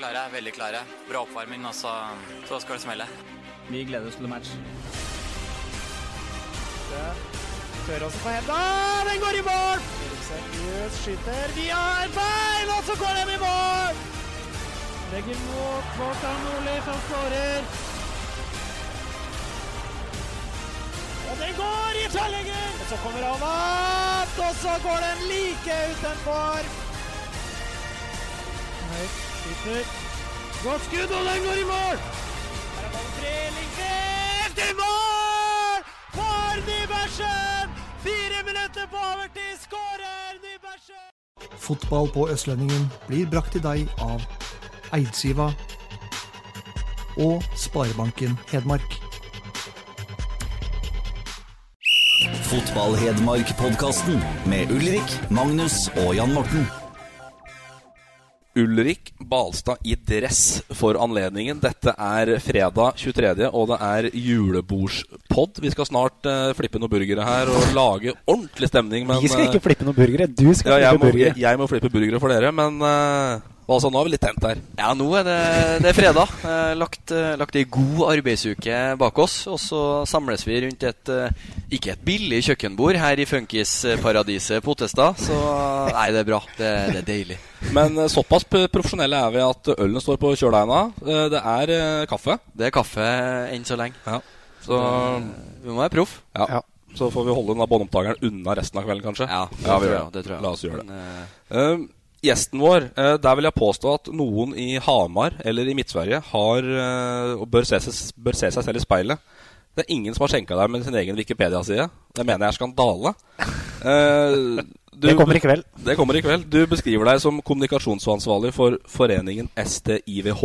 Klare, veldig klare. Bra oppvarming, og så, så skal det smelle. Vi gleder oss til match. Tør også på henda. Den går i mål! Seriøs skyter via et bein, og så går den i mål! Legger mot Kvartan Nordli, som skårer. Og den går i tverrlegger! Og så kommer han opp, og så går den like utenfor. Høyt, skyter. Godt skudd, og den går i mål! Her er ballen fri, Lindqvist i mål! For Nybergsen! Fire minutter på overtid skårer Nybergsen! Fotball på Østlendingen blir brakt til deg av Eidsiva og Sparebanken Hedmark. Fotball-Hedmark-podkasten med Ulrik, Magnus og Jan Morten. Ulrik Balstad i dress for anledningen. Dette er fredag 23., og det er julebordspod. Vi skal snart eh, flippe noen burgere her og lage ordentlig stemning. Men, Vi skal ikke eh, flippe noen burgere. Du skal ja, flippe må, burgere. jeg, jeg må flippe burgere for dere, men eh, altså, nå er vi litt tent her. Ja, nå er det, det er fredag. Eh, lagt, eh, lagt ei god arbeidsuke bak oss. Og så samles vi rundt et eh, ikke et billig kjøkkenbord her i funkisparadiset Potestad. Så nei, det er bra. Det, det er deilig. Men såpass profesjonelle er vi at ølen står på kjøleina. Det er kaffe. Det er kaffe enn så lenge. Ja. Så, Vi må være proff. ja. Ja. så får vi holde den båndopptakeren unna resten av kvelden, kanskje. Ja, det, Ja, vi tror jeg, det tror jeg. La oss gjøre det. Men, Eh, gjesten vår, eh, der vil jeg påstå at noen i Hamar eller i Midt-Sverige har eh, og bør se, bør se seg selv i speilet. Det er ingen som har skjenka deg med sin egen Wikipedia-side. Det mener jeg er skandale. Eh, du- Det kommer i kveld. Det kommer i kveld. Du beskriver deg som kommunikasjonsansvarlig for foreningen STIVH.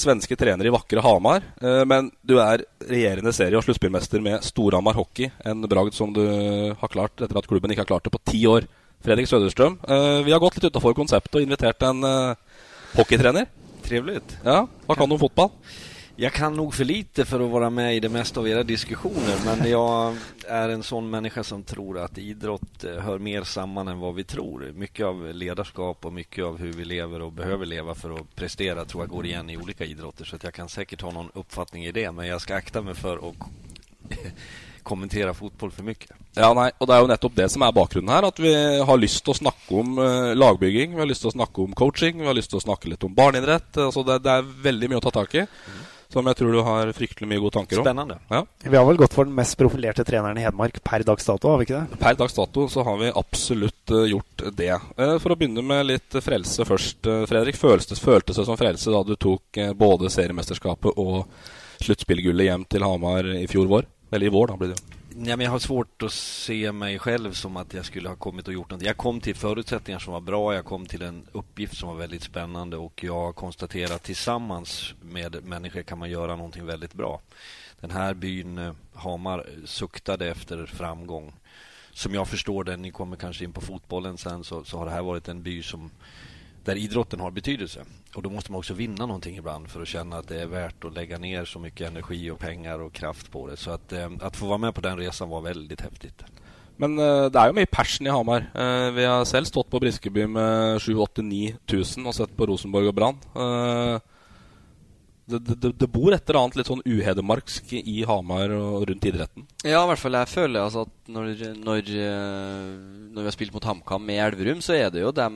Svenske trener i vakre Hamar. Men du er regjerende serie- og sluttspillmester med Storhamar Hockey. En bragd som du har klart etter at klubben ikke har klart det på ti år. Fredrik Söderstrøm. Eh, vi har gått litt utafor konseptet og invitert en eh, hockeytrener. Trevligt. Ja, Hva kan du om fotball? Jag kan nog för lite för att vara med i det mesta av era diskussioner men jag är en sån människa som tror att idrott eh, hör mer samman än vad vi tror. Mycket av ledarskap och mycket av hur vi lever och behöver leva för att prestera tror jag går igen i olika idrotter så att jag kan säkert ha någon uppfattning i det men jag ska akta mig för att kommentera fotboll för mycket. Ja, nei, og Det er jo nettopp det som er bakgrunnen her. At vi har lyst til å snakke om eh, lagbygging, vi har lyst til å snakke om coaching, vi har lyst til å snakke litt om barneidrett. Altså det, det er veldig mye å ta tak i. Som jeg tror du har fryktelig mye gode tanker om. Spännande. Ja. Vi har vel gått for den mest profilerte treneren i Hedmark per dags dato, har vi ikke det? Per dags dato så har vi absolutt eh, gjort det. Eh, for å begynne med litt frelse først, eh, Fredrik. Føltes det føltes det som frelse da du tok eh, både seriemesterskapet og sluttspillgullet hjem til Hamar i fjor vår? Eller i vår, da blir det jo nej, men jag har svårt att se mig själv som att jag skulle ha kommit och gjort något. Jag kom till förutsättningar som var bra, jag kom till en uppgift som var väldigt spännande och jag konstaterar att tillsammans med människor kan man göra någonting väldigt bra. Den här byn eh, Hamar suktade efter framgång. Som jag förstår det, ni kommer kanske in på fotbollen sen, så, så har det här varit en by som där idrotten har betydelse. Och då måste man också vinna någonting ibland för att känna att det är värt att lägga ner så mycket energi och pengar och kraft på det. Så att, eh, att få vara med på den resan var väldigt häftigt. Men eh, det är ju mycket passion i Hamar. Eh, vi har själv stått på Briskeby med 7-8-9 000 och sett på Rosenborg och Brann. Eh, det, det, det bor et eller annet litt sånn uhedemarksk i Hamar og rundt idretten. Ja, i hvert fall jeg føler altså at når, når, eh, når vi har spilt mot HamKam med Elverum, så er det jo de,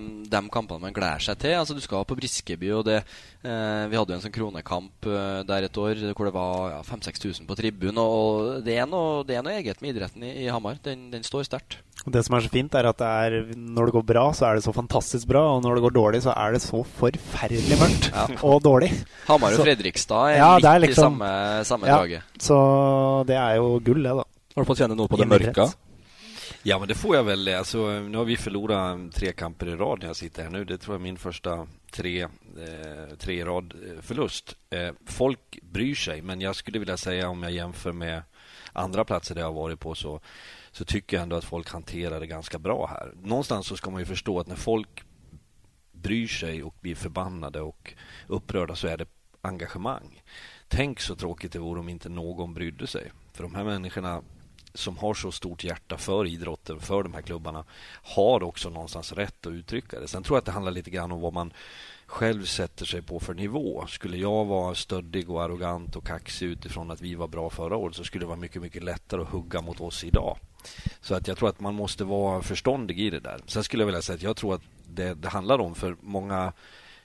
kampene man gleder seg til. Altså Du skal på Briskeby, og det eh, Vi hadde jo en sånn kronekamp eh, der et år hvor det var ja, 5000-6000 på tribunen. Og det er, noe, det er noe eget med idretten i, i Hamar. Den, den står sterkt. Det som er så fint, er at det er, når det går bra, så er det så fantastisk bra. Og når det går dårlig, så er det så forferdelig mørkt Ja. og dårlig. Hamar og Så- Fredrikstad er Ja, litt det er i liksom- samme, samme Ja, draget. Så det er jo gull, det, da. Har du fått kjenne noe på det mørka? Ja, men det får jag väl. Alltså, nu har vi förlorat tre kamper i rad när jag sitter här nu. Det tror jag är min första tre, eh, tre i rad eh, förlust. Eh, folk bryr sig, men jag skulle vilja säga om jag jämför med andra platser där jag har varit på så, så tycker jag ändå att folk hanterar det ganska bra här. Någonstans så ska man ju förstå att när folk bryr sig och blir förbannade och upprörda så är det engagemang. Tänk så tråkigt det vore om inte någon brydde sig. För de här människorna som har så stort hjärta för idrotten, för de här klubbarna, har också någonstans rätt att uttrycka det. Sen tror jag att det handlar lite grann om vad man själv sätter sig på för nivå. Skulle jag vara stöddig och arrogant och kaxig utifrån att vi var bra förra året så skulle det vara mycket, mycket lättare att hugga mot oss idag. Så att jag tror att man måste vara förståndig i det där. Sen skulle jag vilja säga att jag tror att det, det handlar om för många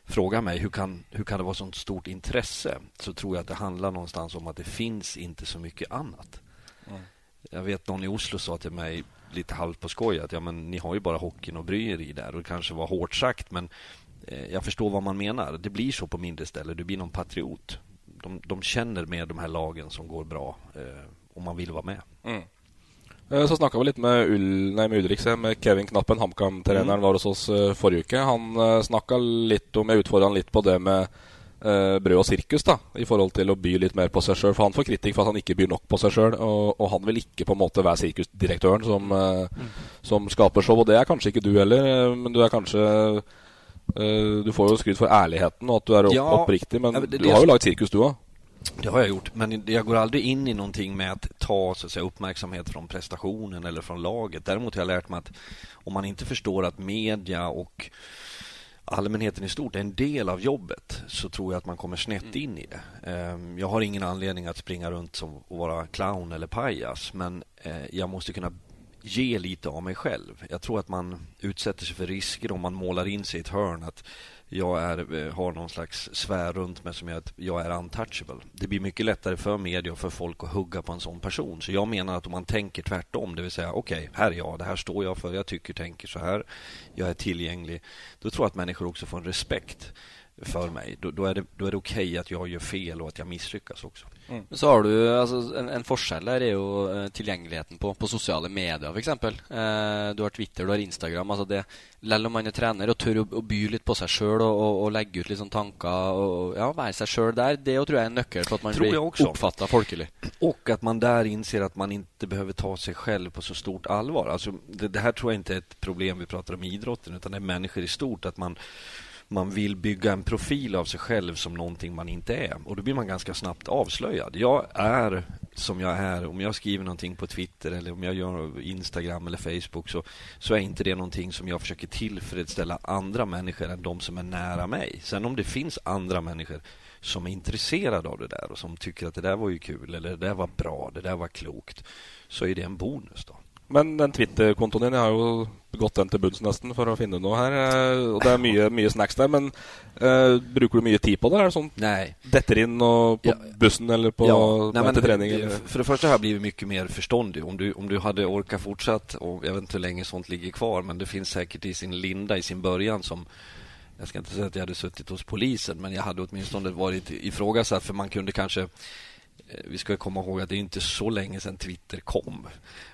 frågar mig hur kan, hur kan det vara sånt stort intresse? Så tror jag att det handlar någonstans om att det finns inte så mycket annat. Mm. Jag vet någon i Oslo sa till mig lite halvt på skoj att ja, men ni har ju bara hockeyn och bry er i där. Och det kanske var hårt sagt men eh, jag förstår vad man menar. Det blir så på mindre ställen. Du blir någon patriot. De, de känner med de här lagen som går bra eh, och man vill vara med. Mm. Eh, så snakka vi litt med, Ull, nei, med Ulrik, med Kevin Knappen, HamKam-treneren, mm. var hos oss uh, forrige uke. Han uh, snakka litt om Jeg utfordra han litt på det med uh, brød og sirkus, da, i forhold til å by litt mer på seg sjøl. For han får kritikk for at han ikke byr nok på seg sjøl, og, og, han vil ikke på en måte være sirkusdirektøren som, uh, mm. som skaper show. Og det er kanskje ikke du heller, men du er kanskje Du får jo skryt for ærligheten og at du er opp, ja, oppriktig, men det, det, du har jo lagd sirkus, du òg. Det har jag gjort, men jag går aldrig in i någonting med att ta så att säga, uppmärksamhet från prestationen eller från laget. Däremot har jag lärt mig att om man inte förstår att media och allmänheten i stort är en del av jobbet så tror jag att man kommer snett mm. in i det. Ehm, jag har ingen anledning att springa runt som att vara clown eller pajas men eh, jag måste kunna ge lite av mig själv. Jag tror att man utsätter sig för risker om man målar in sig i ett hörn. att jag är, eh, har någon slags svär runt mig som gör att jag är untouchable. Det blir mycket lättare för media och för folk att hugga på en sån person. Så jag menar att om man tänker tvärtom, det vill säga okej, okay, här är jag, det här står jag för, jag tycker, tänker så här, jag är tillgänglig. Då tror jag att människor också får en respekt för mig. Då, då är det, det okej okay att jag gör fel och att jag misslyckas också. Mm. Så har du alltså, en, en forskjell der er jo uh, tilgjengeligheten på, på sosiale medier, f.eks. Uh, eh, du har Twitter, du har Instagram. altså det Selv om man er trener og tør å, by litt på seg sjøl og, og, og, legge ut litt sånn tanker og ja, være seg sjøl der, det tror jeg er en nøkkel for at man blir oppfatta folkelig. Och att man där inser att man inte behöver ta sig själv på så stort allvar. Alltså, det, det här tror jag inte är ett problem vi pratar om i idrotten, utan det är människor i stort. att man man vill bygga en profil av sig själv som någonting man inte är. Och då blir man ganska snabbt avslöjad. Jag är som jag är. Om jag skriver någonting på Twitter eller om jag gör Instagram eller Facebook så, så är inte det någonting som jag försöker tillfredsställa andra människor än de som är nära mig. Sen om det finns andra människor som är intresserade av det där och som tycker att det där var ju kul eller det där var bra, det där var klokt så är det en bonus då. Men den Twitterkonton, ni har ju gått den til bunns nesten for å finne noe her. Eh, og det er mye, mye snacks der. Men uh, bruker du mye tid på det? Er det sånn Nej. detter in och på ja. bussen eller på ja. Nej, men, träning? Eller? För det första har jag blivit mycket mer förståndig. Om du, om du hade orkat fortsatt, och jag vet inte hur länge sånt ligger kvar, men det finns säkert i sin linda, i sin början som jag ska inte säga att jag hade suttit hos polisen, men jag hade åtminstone varit ifrågasatt för man kunde kanske Eh, vi ska komma ihåg att det är inte så länge sedan Twitter kom.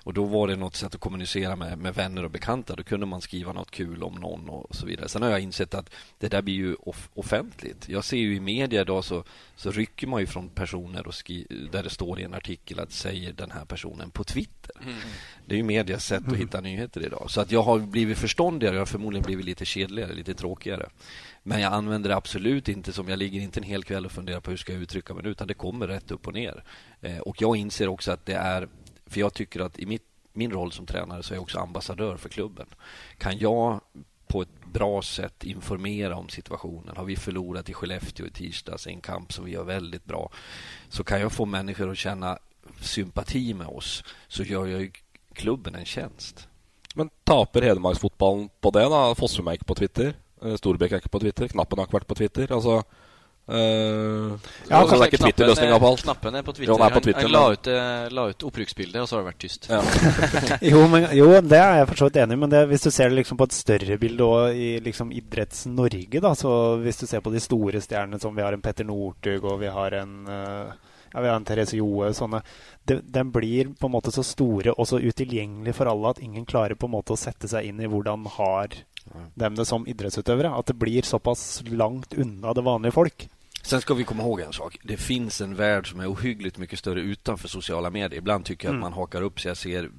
Och då var det något sätt att kommunicera med, med vänner och bekanta. Då kunde man skriva något kul om någon och så vidare. Sen har jag insett att det där blir ju off offentligt. Jag ser ju i media idag så, så rycker man ju från personer och där det står i en artikel att säger den här personen på Twitter. Mm. Det är ju medias sätt att hitta nyheter idag. Så att jag har blivit förståndigare. Jag har förmodligen blivit lite kedligare, lite tråkigare. Men jag använder det absolut inte som jag ligger inte en hel kväll och funderar på hur ska jag uttrycka mig utan det kommer rätt upp och ner. Eh, och jag inser också att det är, för jag tycker att i mitt, min roll som tränare så är jag också ambassadör för klubben. Kan jag på ett bra sätt informera om situationen. Har vi förlorat i Skellefteå i tisdags, en kamp som vi gör väldigt bra, så kan jag få människor att känna sympati med oss, så gör jag klubben en tjänst. Men taper Hedmarksfotballen på det, då, Fossum på Twitter? Eh, Storbekk er ikke på Twitter. Knappen har ikke vært på Twitter. Altså uh, ja, altså, det er ikke Twitter-løsninga på alt. Knappen er på Twitter. Jo, er på Twitter han, han la, ut, eh, la ut opprykksbilde, og så har det vært tyst. Ja. jo, men, jo, det er jeg for så vidt enig i. Men det, hvis du ser det liksom på et større bilde og i liksom Idretts-Norge, da, så hvis du ser på de store stjernene som vi har en Petter Northug og vi har en uh, ja, vi har en Therese Joe sånne. De, de blir på en måte så store og så utilgjengelige for alle at ingen klarer på en måte å sette seg inn i hvordan har dem det som idrettsutøvere. At det blir såpass langt unna det vanlige folk. Sen ska vi komma ihåg en sak. Det finns en värld som är ohyggligt mycket större utanför sociala medier. Ibland tycker jag Mm. att man hakar upp sig. Jag ser, eh,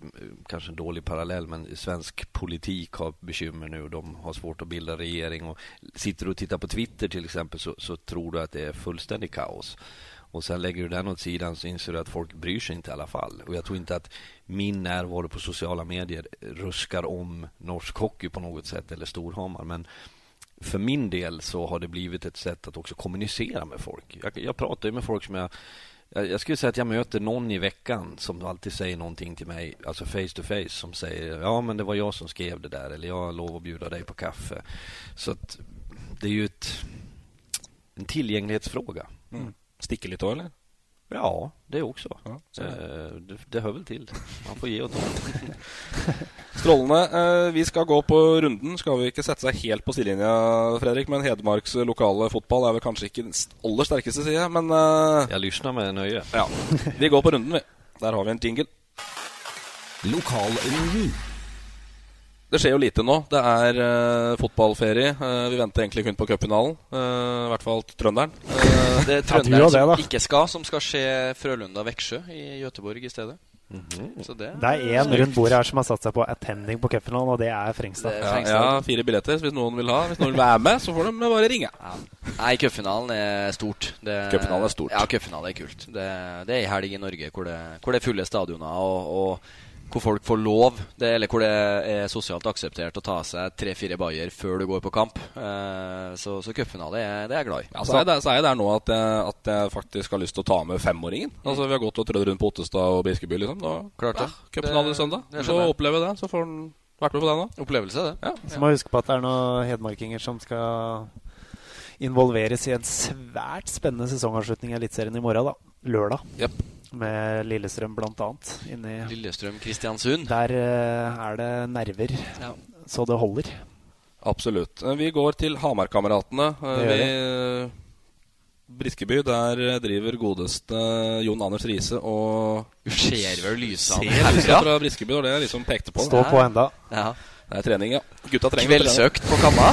kanske en dålig parallell, men svensk politik har bekymmer nu. De har svårt att bilda regering. Och sitter du och tittar på Twitter till exempel så, så tror du att det är fullständig kaos. Och sen lägger du den åt sidan så inser du att folk bryr sig inte i alla fall. Och jag tror inte att min närvaro på sociala medier ruskar om norsk hockey på något sätt eller Storhammar. Men för min del så har det blivit ett sätt att också kommunicera med folk. Jag, jag pratar ju med folk som jag jag skulle säga att jag möter någon i veckan som alltid säger någonting till mig, alltså face to face, som säger ja men det var jag som skrev det där eller jag har lov att bjuda dig på kaffe. Så att det är ju ett, en tillgänglighetsfråga. Mm. Sticker lite då eller? Ja, det också. så Eh, det, det hör väl till. Man får ge och ta. Strålende. Eh, Vi skal gå på runden. Skal vi ikke sette seg helt på sidelinja, Fredrik? Men Hedmarks lokale fotball er vel kanskje ikke den st- aller sterkeste side, men eh, Jeg lyssnar med nøye. Ja. Vi går på runden, vi. Der har vi en jingle. Lokalrunden. Det skjer jo lite nå. Det er eh, fotballferie. Eh, vi venter egentlig kun på cupfinalen. Eh, I hvert fall trønderen. Det er trønderen som ikke skal, som skal skje Frølunda-Veksjø i Göteborg i stedet. Så det, Det er én rundt bordet her som har satt seg på attending på cupfinalen, og det er Frengstad. ja, ja, fire billetter hvis noen vil ha. Hvis noen vil være med, så får de bare ringe. Nei, cupfinalen er stort. Det- Cupfinalen er stort. Ja, cupfinalen er kult. Det, det er ei helg i Norge hvor det, hvor det er fulle stadioner, og, og hvor folk får lov, det, eller hvor det er sosialt akseptert å ta seg tre-fire bayer før du går på kamp. Eh, så så cupfinale er det er jeg glad i. Ja, så er jeg der, så er jeg der nå at jeg, at jeg faktisk har lyst til å ta med femåringen. Altså Vi har gått og trødd rundt på Ottestad og Briskeby. Liksom. Da, Klart det. Ja, Cupfinale Det- søndag. det Så jeg. oppleve det. Så får han vært med på det nå. Opplevelse, det. Ja. Så må vi huske på at det er noen hedmarkinger som skal involveres i en svært spennende sesongavslutning i Eliteserien i morgen, da. Lørdag. Med Lillestrøm blant annet. Inni Lillestrøm-Kristiansund. Der eh, er det nerver Ja. så det holder. Absolutt. Eh, Vi går til Hamarkameratene. Eh, vi- Briskeby, der driver godeste Jon Anders Riise og Du ser vel lysene Ser herfra? lysene fra Briskeby, det var det jeg liksom pekte på. Stå på enda. Ja. Det er trening, ja. Gutta trenger. Kveldsøkt på Kamma.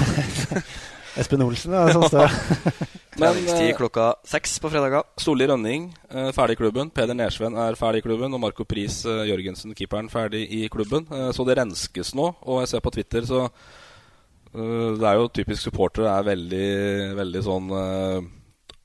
Espen Olsen, ja, som står Men, Treningstid eh, klokka seks på fredager. Solli Rønning eh, ferdig i klubben. Peder Nersven er ferdig i klubben. Og Marco Pris eh, Jørgensen, keeperen, ferdig i klubben. Eh, så det renskes nå. Og jeg ser på Twitter, så eh, Det er jo typisk supportere er veldig, veldig sånn eh,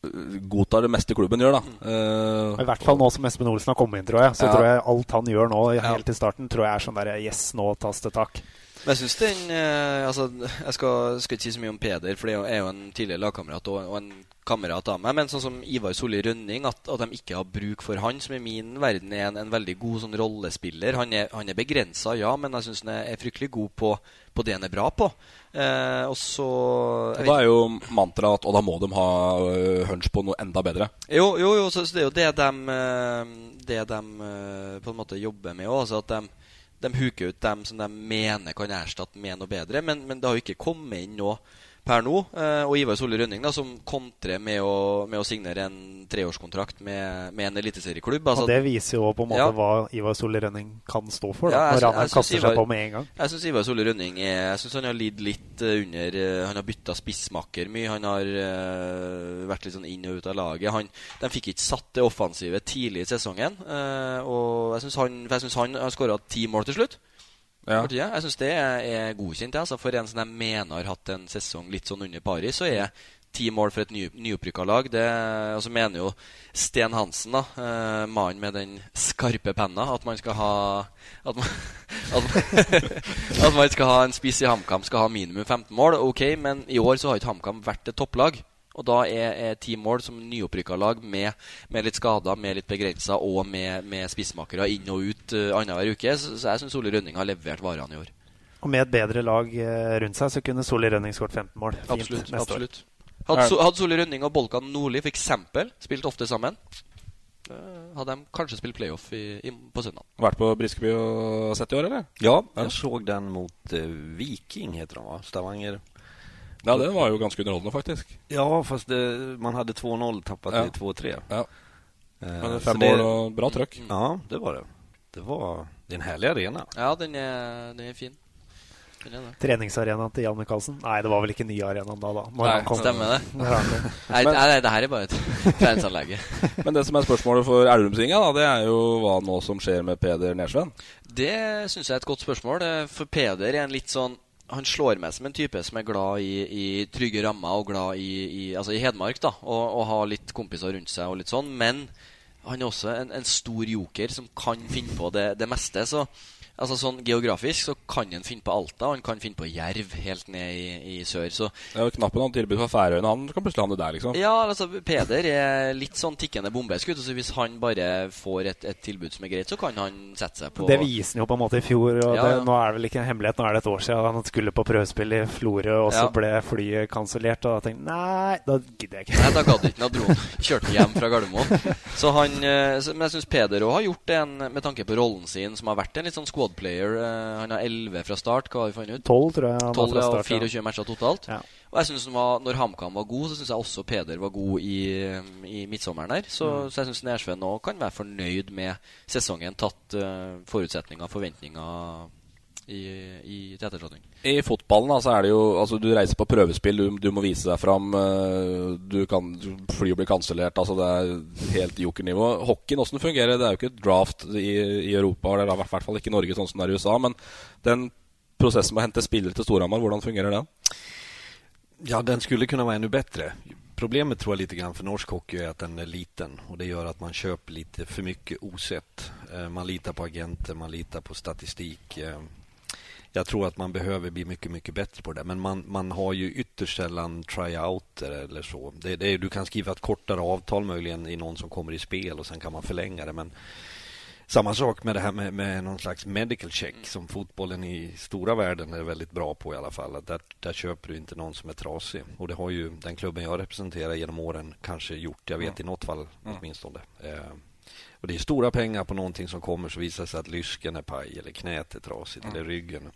Godtar det meste klubben gjør, da. Eh, I hvert fall nå som Espen Olsen har kommet inn, tror jeg. Så Ja. tror jeg alt han gjør nå, Ja. helt til starten, tror jeg er sånn der Yes, nå tas det tak. Men jeg syns den eh, Altså, jeg skal, skal ikke si så mye om Peder, for det er jo- en tidligere lagkamerat og, og en kamerat av meg. Men sånn som Ivar Solli Rønning, at, at de ikke har bruk for han, som i min verden er en, en veldig god sånn rollespiller. Han er, han er begrensa, ja, men jeg syns han er, er fryktelig god på, på det han er bra på. Eh, og så jeg da vet- er jo mantraet at Og da må de ha uh, hunch på noe enda bedre. Jo, jo, jo så, så det er jo det de, eh, det de eh, på en måte jobber med òg. Altså at de, de huker ut dem som de mener kan erstatte med noe bedre. Men, men det har jo ikke kommet inn noe per nå. Eh, og Ivar Solli Rønning, da, som kontrer med å, med å signere en treårskontrakt med, med en eliteserieklubb. Altså, det viser jo på en måte Ja. hva Ivar Solli Rønning kan stå for, da, Ja, jeg når han kaster Ivar- seg på med en gang. Jeg syns Ivar Solli Rønning er, Jeg synes han har lidd litt eh, under eh, Han har bytta spissmakker mye. Han har eh, vært litt sånn inn og ut av laget. Han, de fikk ikke satt det offensive tidlig i sesongen. eh, og jeg syns han, for jeg synes han har skåra ti mål til slutt. Ja. For tida. Jeg syns det er, godkjent. Altså, for en som jeg mener har hatt en sesong litt sånn under pari, så er ti mål for et ny, nyopprykka lag. Det, altså mener jo Sten Hansen, da, eh, mannen med den skarpe penna, at man skal ha At man, at, man- at man skal ha en spiss i HamKam skal ha minimum 15 mål. Ok, men i år så har ikke HamKam vært et topplag. Og da er, er ti mål som nyopprykka lag med, med litt skader, med litt begrensa og med, med spissmakere inn og ut uh, annenhver uke. Så, så jeg syns Ole Rønning har levert varene i år. Og med et bedre lag eh, rundt seg, så kunne Solli Rønning skåret 15 mål. Fint Absolutt. absolutt. Hadde, so, hadde Solli Rønning og Bolkan Nordli eksempel spilt ofte sammen, eh, hadde de kanskje spilt playoff i, i, på søndag. Vært på Briskeby og sett i år, eller? Ja, jag såg den mot eh, Viking, heter de va? Stavanger. Ja, den var jo ganske underholdende, faktisk. Ja, fast det, man hade 2-0, tappat Ja. till 2-3. Ja. Eh, Men fem år och bra tryck. Ja, det var det. Det var det är en härlig arena. Ja, den er, den er fin. Den er det. Treningsarenaen til Jan Michaelsen? Nei, det var vel ikke nye arenaen da, da. Når Nei, han kom. stemmer det. Men- nei, det her er bare et treningsanlegg. Men det som er spørsmålet for Elverumsringa, da, det er jo hva nå som skjer med Peder Nersven. Det syns jeg er et godt spørsmål. eh, For Peder er en litt sånn han slår meg som en type som er glad i, i trygge rammer og glad i, i, altså i Hedmark. da Og, og ha litt kompiser rundt seg og litt sånn. Men han er også en, en stor joker som kan finne på det, det meste. Så altså sånn geografisk så kan han finne på Alta, og han kan finne på Jerv helt ned i, i sør. Så Det er jo knappen han tilbyr fra Færøyene. Han kan plutselig havne der, liksom. ja, altså Peder er litt sånn tikkende bombe. skulle jeg til å si. Hvis han bare får et, et tilbud som er greit, så kan han sette seg på Det viser han jo på en måte i fjor. Og Ja, det, ja. Nå er det vel ikke en hemmelighet, nå er det et år siden han skulle på prøvespill i Florø, og så Ja. ble flyet kansellert. Og da tenkte jeg nei, da gidder jeg ikke. Nei, da gadd ikke. Da dro han. Kjørte hjem fra Gardermoen. Så han, eh, så- men jeg syns Peder òg har gjort det en, med tanke på rollen sin, som har vært en litt sånn squad player. Eh, Han har 11 fra start, hva har vi funnet ut? 12, tror jeg han var 12 fra ja, og start, ja. 24 matcher totalt. Ja. Og jeg synes var, Når HamKam var god, så syns jeg også Peder var god i, i midtsommeren der. Så, Mm. så jeg syns Nersven nå kan være fornøyd med sesongen, tatt eh, forutsetninger og forventninger i, i til ettertrådning. I fotballen da, så er det jo Altså, du reiser på prøvespill, du, du må vise deg fram. eh, Du kan Flyet blir kansellert. Altså, det er helt jokernivå. Hockeyen, åssen fungerer det? Er jo ikke draft i, i Europa, eller i hvert fall ikke i Norge sånn som det er i USA. Men den prosessen med å hente spillere til Storhamar, hvordan fungerer den? Ja, den skulle kunna vara ännu bättre. Problemet tror jag lite grann för norsk hockey är att den är liten och det gör att man köper lite för mycket osett. Eh, Man litar på agenter, man litar på statistik. Jag tror att man behöver bli mycket, mycket bättre på det. Men man, man har ju ytterst sällan tryouter eller så. Det, det du kan skriva ett kortare avtal möjligen i någon som kommer i spel och sen kan man förlänga det. Men samma sak med det här med, med någon slags medical check som fotbollen i stora världen är väldigt bra på i alla fall. Att där, där köper du inte någon som är trasig. Och det har ju den klubben jag representerar genom åren kanske gjort. Jag vet i något fall åtminstone. Eh, och det är stora pengar på någonting som kommer så visar sig att lysken är paj eller knät är trasigt eller ryggen.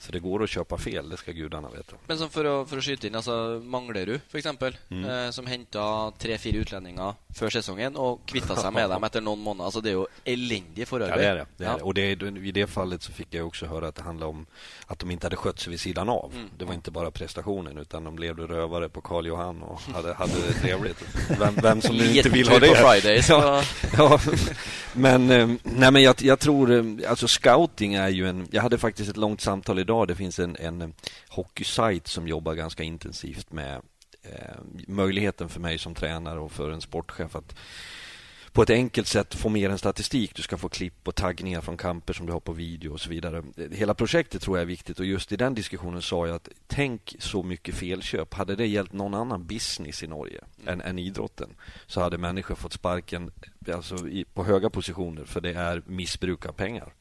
Så det går att köpa fel, det ska gudarna veta. Men som for å, for å skyte inn, altså Manglerud f.eks., Mm. eh, som henta tre-fire utlendinger før sesongen og kvitta seg med dem etter noen måneder. Altså Det er jo elendig forarbeid. Ja, det är det. det, är Ja. det. Och det, är- i det fallet så fick jag också höra att det handlade om att de inte hade skött sig vid sidan av. Mm. Det var inte bara prestationen utan de levde rövare på Karl Johan och hade, hade det trevligt. Vem, vem som nu inte vill ha det. Fridays. Ja, ja. Men, eh, nej, men jag, jag tror, eh, alltså scouting är ju en, jag hade faktiskt ett långt samtal idag. Det finns en, en hockeysajt som jobbar ganska intensivt med eh, möjligheten för mig som tränare och för en sportchef att på ett enkelt sätt få mer än statistik. Du ska få klipp och taggningar från kamper som du har på video och så vidare. Hela projektet tror jag är viktigt och just i den diskussionen sa jag att tänk så mycket felköp. Hade det gällt någon annan business i Norge än, än idrotten så hade människor fått sparken alltså, i, på höga positioner för det är missbruk av pengar.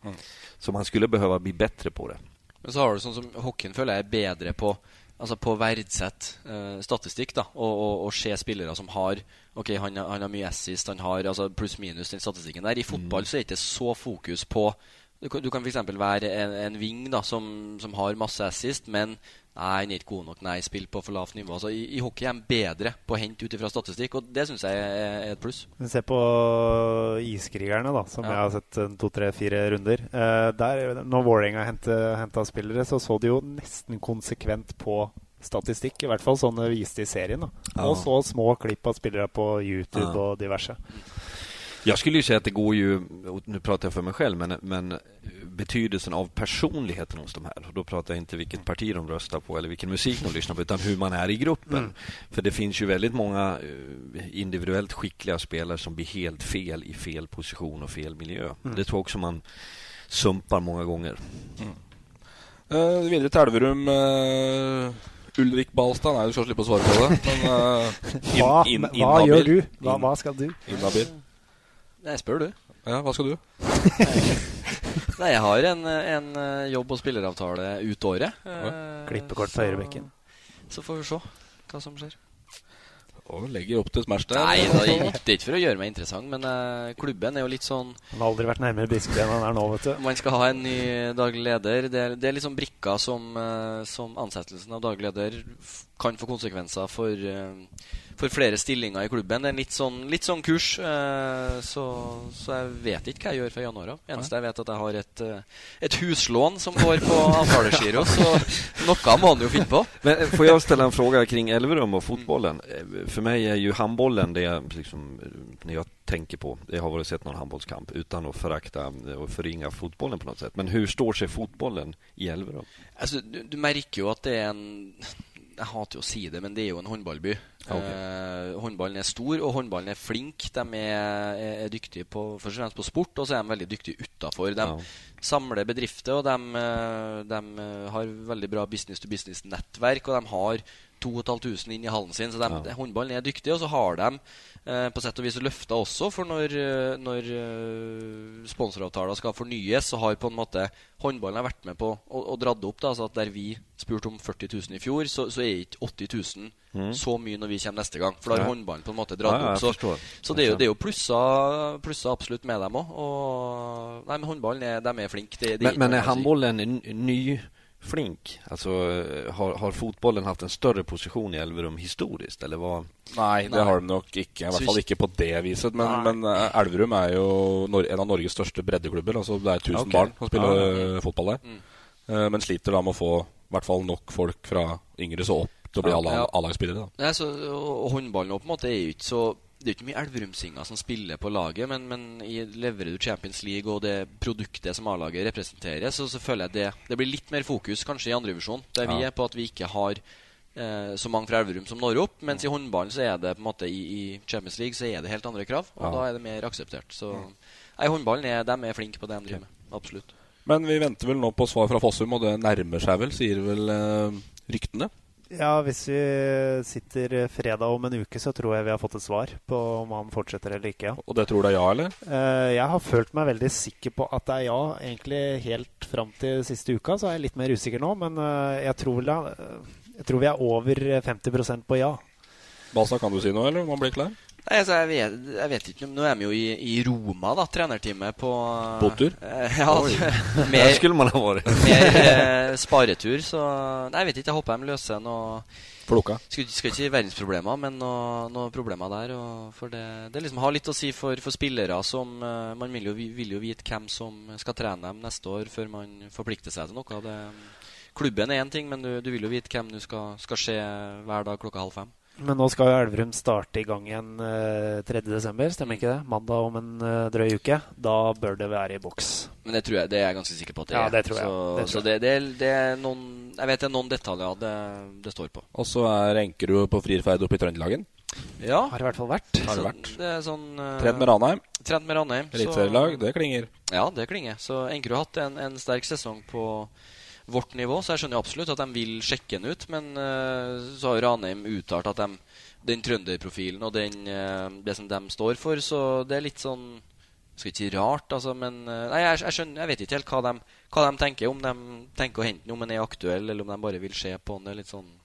Så man skulle behöva bli bättre på det. Men så har du sånn som hockeyen føler jeg er bedre på Altså på å verdsette eh, statistikk da og, og, og se spillere som har Ok, han, han har mye assist, han har altså pluss-minus den statistikken der. I fotball så er det ikke så fokus på Du kan, du kan f.eks. være en, en wing da som, som har masse assist, men Nei, han er ikke god nok. Nei, spill på for lavt nivå. Altså, i, I hockey er han bedre på å hente ut ifra statistikk, og det syns jeg er, et pluss. Se på Iskrigerne, da, som Ja. jeg har sett eh, to, tre, fire runder. Eh, der, når Vålerenga henta spillere, så så de jo nesten konsekvent på statistikk. I hvert fall sånn det viste i serien. da Ja. Og så små klipp av spillere på YouTube Ja. og diverse. Jag skulle ju säga att det går ju, nu pratar jag för mig själv, men, men betydelsen av personligheten hos de här. Och då pratar jag inte vilket parti de röstar på eller vilken musik de lyssnar på, utan hur man är i gruppen. Mm. För det finns ju väldigt många eh, individuellt skickliga spelare som blir helt fel i fel position och fel miljö. Mm. Det tror jag också man sumpar många gånger. Uh, videre til Elverum. eh, Ulrik Balstad Nei, du skal slippe å svare på det. Men eh, inn- Hva, inn- hva inhabil. gjør du? Hva skal du? Inhabil. Jeg spør du. Ja, hva skal du? Nei, jeg har en, en eh, jobb- og spilleravtale ut året. Eh, Klippekort på høyrebekken. Så får vi se hva som skjer. Og legger opp til smash der. Nei, det er ikke- det ikke for å gjøre meg interessant, men eh, klubben er jo litt sånn Han har aldri vært nærmere Biskeby enn han er nå, vet du. Man skal ha en ny daglig leder. Det er, det er liksom brikker som, eh, som ansettelsen av daglig leder f- kan få konsekvenser for, eh, for flere stillinger i klubben. Det er en litt sånn, litt sånn kurs. Eh, så, så jeg vet ikke hva jeg gjør fra januar av. Eneste jeg vet, at jeg har et, eh, et huslån som går på avtalegiro. Så noe må han jo finne på. Men eh, får jag ställa en fråga kring Elverum och fotbollen? Eh, För mig är ju handbollen det liksom, när jag tänker på. Jag har varit sett någon handbollskamp utan att förakta och förringa fotbollen på något sätt. Men hur står sig fotbollen i Elverum? Altså, du, du merker jo at det er en Jeg hater jo å si det, men det er jo en håndballby. Ok. Eh, håndballen er stor, og håndballen er flink. De er, er, dyktige på, først og fremst på sport, og så er de veldig dyktige utafor. De Ja. samler bedrifter, og de, eh, de eh, har veldig bra business-to-business-nettverk, og de har 2500 inn i hallen sin, så de, Ja. håndballen er dyktig. Og så har de på sett og vis løfta også, for når, eh, når eh, sponsoravtaler skal fornyes, så har på en måte håndballen vært med på å, å dratt opp. Da, så at Der vi spurte om 40 000 i fjor, så, så er ikke 80 000 Mm. så mye når vi kommer neste gang. For da har Nei. håndballen på en måte dratt Ja, ja, opp. Så, så det er jo, det er jo plusser, plusser absolutt med dem òg. Og Nei, men håndballen er, de er flinke. Det, det Men, men noe är å si. handbollen en ny flink? Alltså, eh, har, har fotbollen haft en större position i Elverum historiskt? Eller vad? Nei, det Nei. har de nok ikke. I hvert fall ikke på det viset. Men, men eh, Elverum er jo Nor en av Norges største breddeklubber. Altså Det er 1000 Ok. barn som spiller Ja, eh, fotball der. Mm. Men sliter da med å få i hvert fall nok folk fra yngre så opp til å bli Ja. alle Ja. Nei, så, og, håndballen på en måte er jo ikke så det er jo ikke mye Elverumsinger som spiller på laget, men, men i leverer du Champions League og det produktet som A-laget representerer, så, så føler jeg det Det blir litt mer fokus kanskje i andredivisjon, der vi Ja. er på at vi ikke har eh, så mange fra Elverum som når opp. Mens i håndballen så er det på en måte i, i Champions League så er det helt andre krav, og Ja. da er det mer akseptert. Så nei, håndballen er, de er flinke på det de driver med. Absolutt. Men vi venter vel nå på svar fra Fossum, og det nærmer seg vel, sier vel eh, ryktene. Ja, hvis vi sitter fredag om en uke, så tror jeg vi har fått et svar på om han fortsetter eller ikke. Ja. Og det tror du er ja, eller? Eh, Jeg har følt meg veldig sikker på at det er ja. Egentlig helt fram til siste uka så er jeg litt mer usikker nå, men eh, jeg tror, da, jeg tror vi er over 50% på ja. Balsa, kan du si noe, eller? Om han blir klar? Nei, altså, jeg, vet, jeg vet ikke Nå er de jo i, i Roma, da, trenerteamet på Båttur? Ja, mer, skulle man ha varit. mer eh, sparetur, så Nei, jeg vet ikke. Jeg håper de løser noe Plukka. Skal, skal ikke si verdensproblemer, men noen noe problemer der. For det, det liksom har litt å si for, for spillere som eh, Man vil jo, vi- vil jo vite hvem som skal trene dem neste år, før man forplikter seg til noe. Det, klubben er én ting, men du, du vil jo vite hvem du skal, skal se hver dag klokka halv fem. Men nå skal jo Elverum starte i gang igjen eh, 3.12., stemmer ikke det? Mandag om en eh, drøy uke. Da bør det være i boks. Men det tror jeg, det er jeg ganske sikker på at det Ja, er. det tror jeg. Så, Det tror så det, det, er- det er noen Jeg vet det er noen detaljer det, det står på. Og så er Enkerud på frierferd oppe i Trøndelagen. Ja. Har i hvert fall vært. Har det vært. Det er sånn eh, Trent med Ranheim. Trent med Ranheim. Eliteserielag, det klinger. Ja, det klinger. Så Enkerud har hatt en, en sterk sesong på vårt nivå, så jeg skjønner jo absolutt at de vil sjekke den ut. Men eh, så har Ranheim uttalt at de, den trønderprofilen og den, eh, det som de står for, så det er litt sånn skal ikke si rart, altså, men eh, Nei, jeg, jeg skjønner Jeg vet ikke helt hva de, hva de tenker. Om de tenker å hente den, om den er aktuell, eller om de bare vil se på den. Det er litt sånn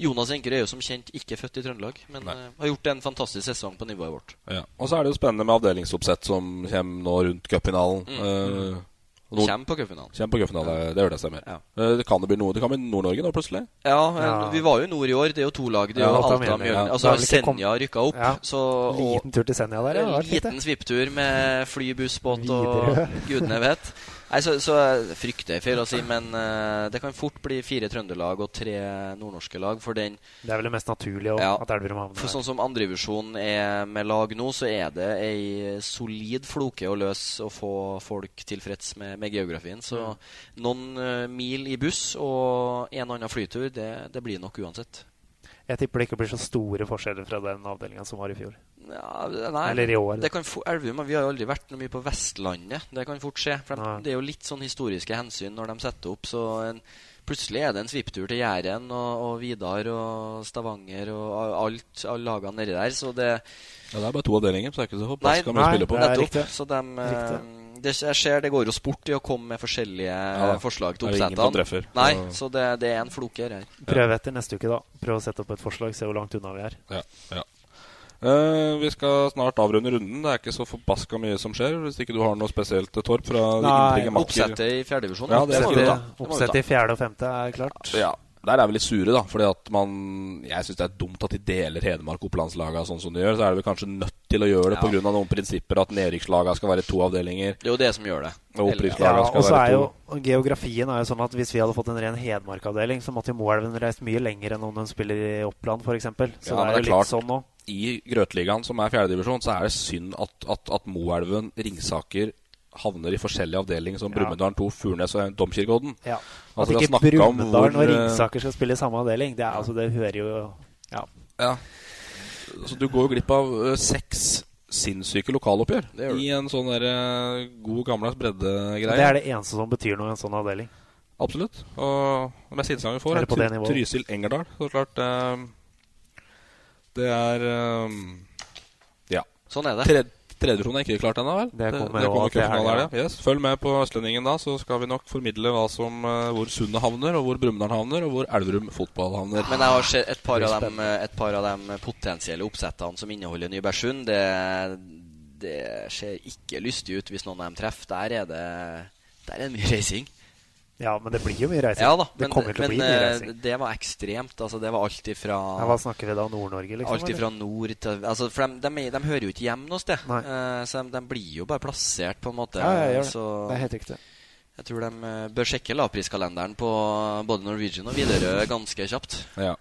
Jonas Enkerud er jo som kjent ikke født i Trøndelag, men eh, har gjort en fantastisk sesong på nivået vårt. Ja. Og så er det jo spennende med avdelingsoppsett som kommer nå rundt cupfinalen. Mm. Eh, Nord- Kommer på cupfinalen. Kommer på cupfinale, det gjør det stemmer. Ja. Eh, det kan det bli noe Det kan bli Nord-Norge nå, plutselig. Ja, men Ja. vi var jo i nord i år. Det er jo to lag. Det er Ja, jo Alta og Alta og Mjølner. Ja. Altså Senja rykka opp. Ja. Så, og Liten tur til Senja der, ja. Liten svipptur med fly, buss, båt og gudene vet. Nei, så, så jeg frykter feil å si, men eh, det kan fort bli fire Trøndelag og tre nordnorske lag. For den Det er vel det mest naturlige Ja. at Elverum havner For sånn som andredivisjon er med lag nå, så er det ei solid floke å løse å få folk tilfreds med, med geografien. Så Mm. noen eh, mil i buss og en annen flytur, det, det blir nok uansett. Jeg tipper det ikke blir så store forskjeller fra den avdelinga som var i fjor. Ja, nei, Eller i år. Det kan få, Elverum, vi har jo aldri vært noe mye på Vestlandet. Det kan fort skje. For de, det er jo litt sånn historiske hensyn når de setter opp. Så en, plutselig er det en svipptur til Jæren og, og Vidar og Stavanger og a- alt, alle lagene nedi der. Så det Ja, Det er bare to avdelinger, så det er ikke så forbaska mye å spille på. det nettopp. Så de. Det jeg ser det går jo sport i å komme med forskjellige da. forslag til Det oppsettene. Nei, Ja. så det, det er en floke her. Prøve etter neste uke, da. Prøve å sette opp et forslag, se hvor langt unna vi er. Ja, ja. Eh, vi skal snart avrunde runden. Det er ikke så forbaska mye som skjer. Hvis ikke du har noe spesielt, Torp, fra Nei. Oppsettet i fjerdedivisjon. Ja, det er. Det ta. Oppsettet i fjerde og femte er klart. Ja. Der er vi litt sure, da. Fordi at man Jeg syns det er dumt at de deler Hedmark Opplandslaga sånn som de gjør. Så er de vel kanskje nødt til å gjøre det Ja. pga. noen prinsipper at nedrykkslaga skal være to avdelinger. Det er jo det som gjør det. Og Ja, og så være er jo og Geografien er jo sånn at hvis vi hadde fått en ren Hedmark-avdeling, så måtte jo Moelven reist mye lenger enn om hun spiller i Oppland, f.eks. Så Ja, det er jo klart, litt sånn nå. I Grøtligaen, som er fjerdedivisjon, så er det synd at, at, at Moelven, Ringsaker havner i forskjellige avdelinger som Ja. Brumunddal 2, Furnes og Domkirkeodden. Ja. Altså, At ikke Brumunddal og eh, Ringsaker skal spille i samme avdeling, det, er, altså, det hører jo Ja. Ja. Så du går jo glipp av ø, seks sinnssyke lokaloppgjør i en sånn der, ø, god gammeldags breddegreie. Det er det eneste som betyr noe i en sånn avdeling. Absolutt. Og det mest interessante vi får, Eller er på det Try- nivået. Trysil Engerdal. Så klart ø, Det er Ja. Sånn er det. Tredje Tredjedivisjon er ikke klart ennå, vel? Det kommer det, det til cupfinale, helga. er det. Yes. Følg med på Østlendingen da, så skal vi nok formidle hva som, ø, hvor Sundet havner, og hvor Brumunddal havner, og hvor Elverum fotball havner. Men jeg har sett et par, av dem, et par av de potensielle oppsettene som inneholder Nybergsund. Det, det ser ikke lystig ut hvis noen av dem treffer. Der er det, der er mye reising. Ja, men det blir jo mye reising. Ja da, det men, å men eh, det var ekstremt. Altså, det var alt ifra Ja, hva snakker vi da? Nord-Norge, liksom? Alt ifra nord til altså, For de, de, de hører jo ikke hjem noe sted. Eh, så de, de blir jo bare plassert, på en måte. Ja, jeg gjør det. Så Det er helt riktig. jeg tror de eh, bør sjekke lavpriskalenderen på både Norwegian og Widerøe ganske kjapt. Ja.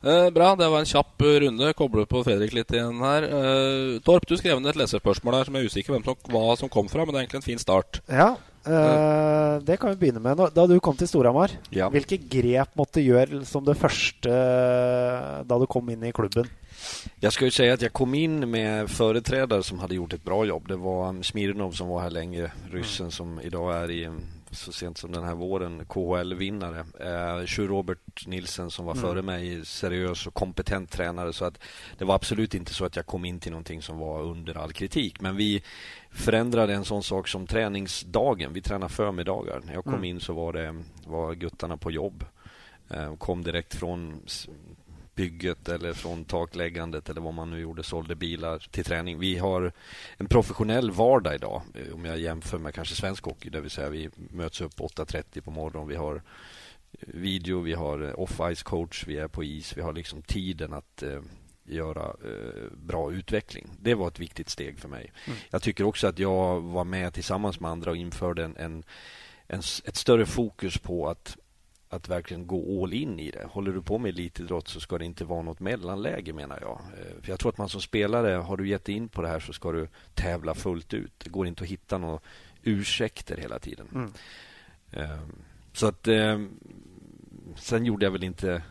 Eh, bra, det var en kjapp runde. Kobler på Fredrik litt igjen her. Eh, Torp, du skrev ned et leserspørsmål her som jeg er usikker hvem som, hva som kom fra, men det er egentlig en fin start. Ja, eh, det kan vi begynne med. Da du kom til Storhamar, Ja. hvilke grep måtte gjøre som det første eh, da du kom inn i klubben? Jag ska ju säga att jag kom in med företrädare som hade gjort ett bra jobb. Det var Smirnov som var här länge, ryssen som idag är i så sent som den här våren KHL-vinnare. Eh, Sjur Robert Nilsen som var Mm. före mig, seriös och kompetent tränare. Så att det var absolut inte så att jag kom in till någonting som var under all kritik. Men vi förändrade en sån sak som träningsdagen. Vi tränar förmiddagar. När jag kom Mm. in så var det var guttarna på jobb. Eh, kom direkt från bygget eller från takläggandet eller vad man nu gjorde, sålde bilar till träning. Vi har en professionell vardag idag eh, om jag jämför med kanske svensk hockey, det vill säga vi möts upp 8.30 på morgonen, vi har eh, video, vi har eh, off-ice coach, vi är på is, vi har liksom tiden att eh, göra eh, bra utveckling. Det var ett viktigt steg för mig. Mm. Jag tycker också att jag var med tillsammans med andra och införde en, en, en, ett större fokus på att att verkligen gå all in i det. Håller du på med elitidrott så ska det inte vara något mellanläge menar jag. Eh, För jag tror att man som spelare, har du gett in på det här så ska du tävla fullt ut. Det går inte att hitta några ursäkter hela tiden. Mm. Eh, Så att eh, sen gjorde jag väl inte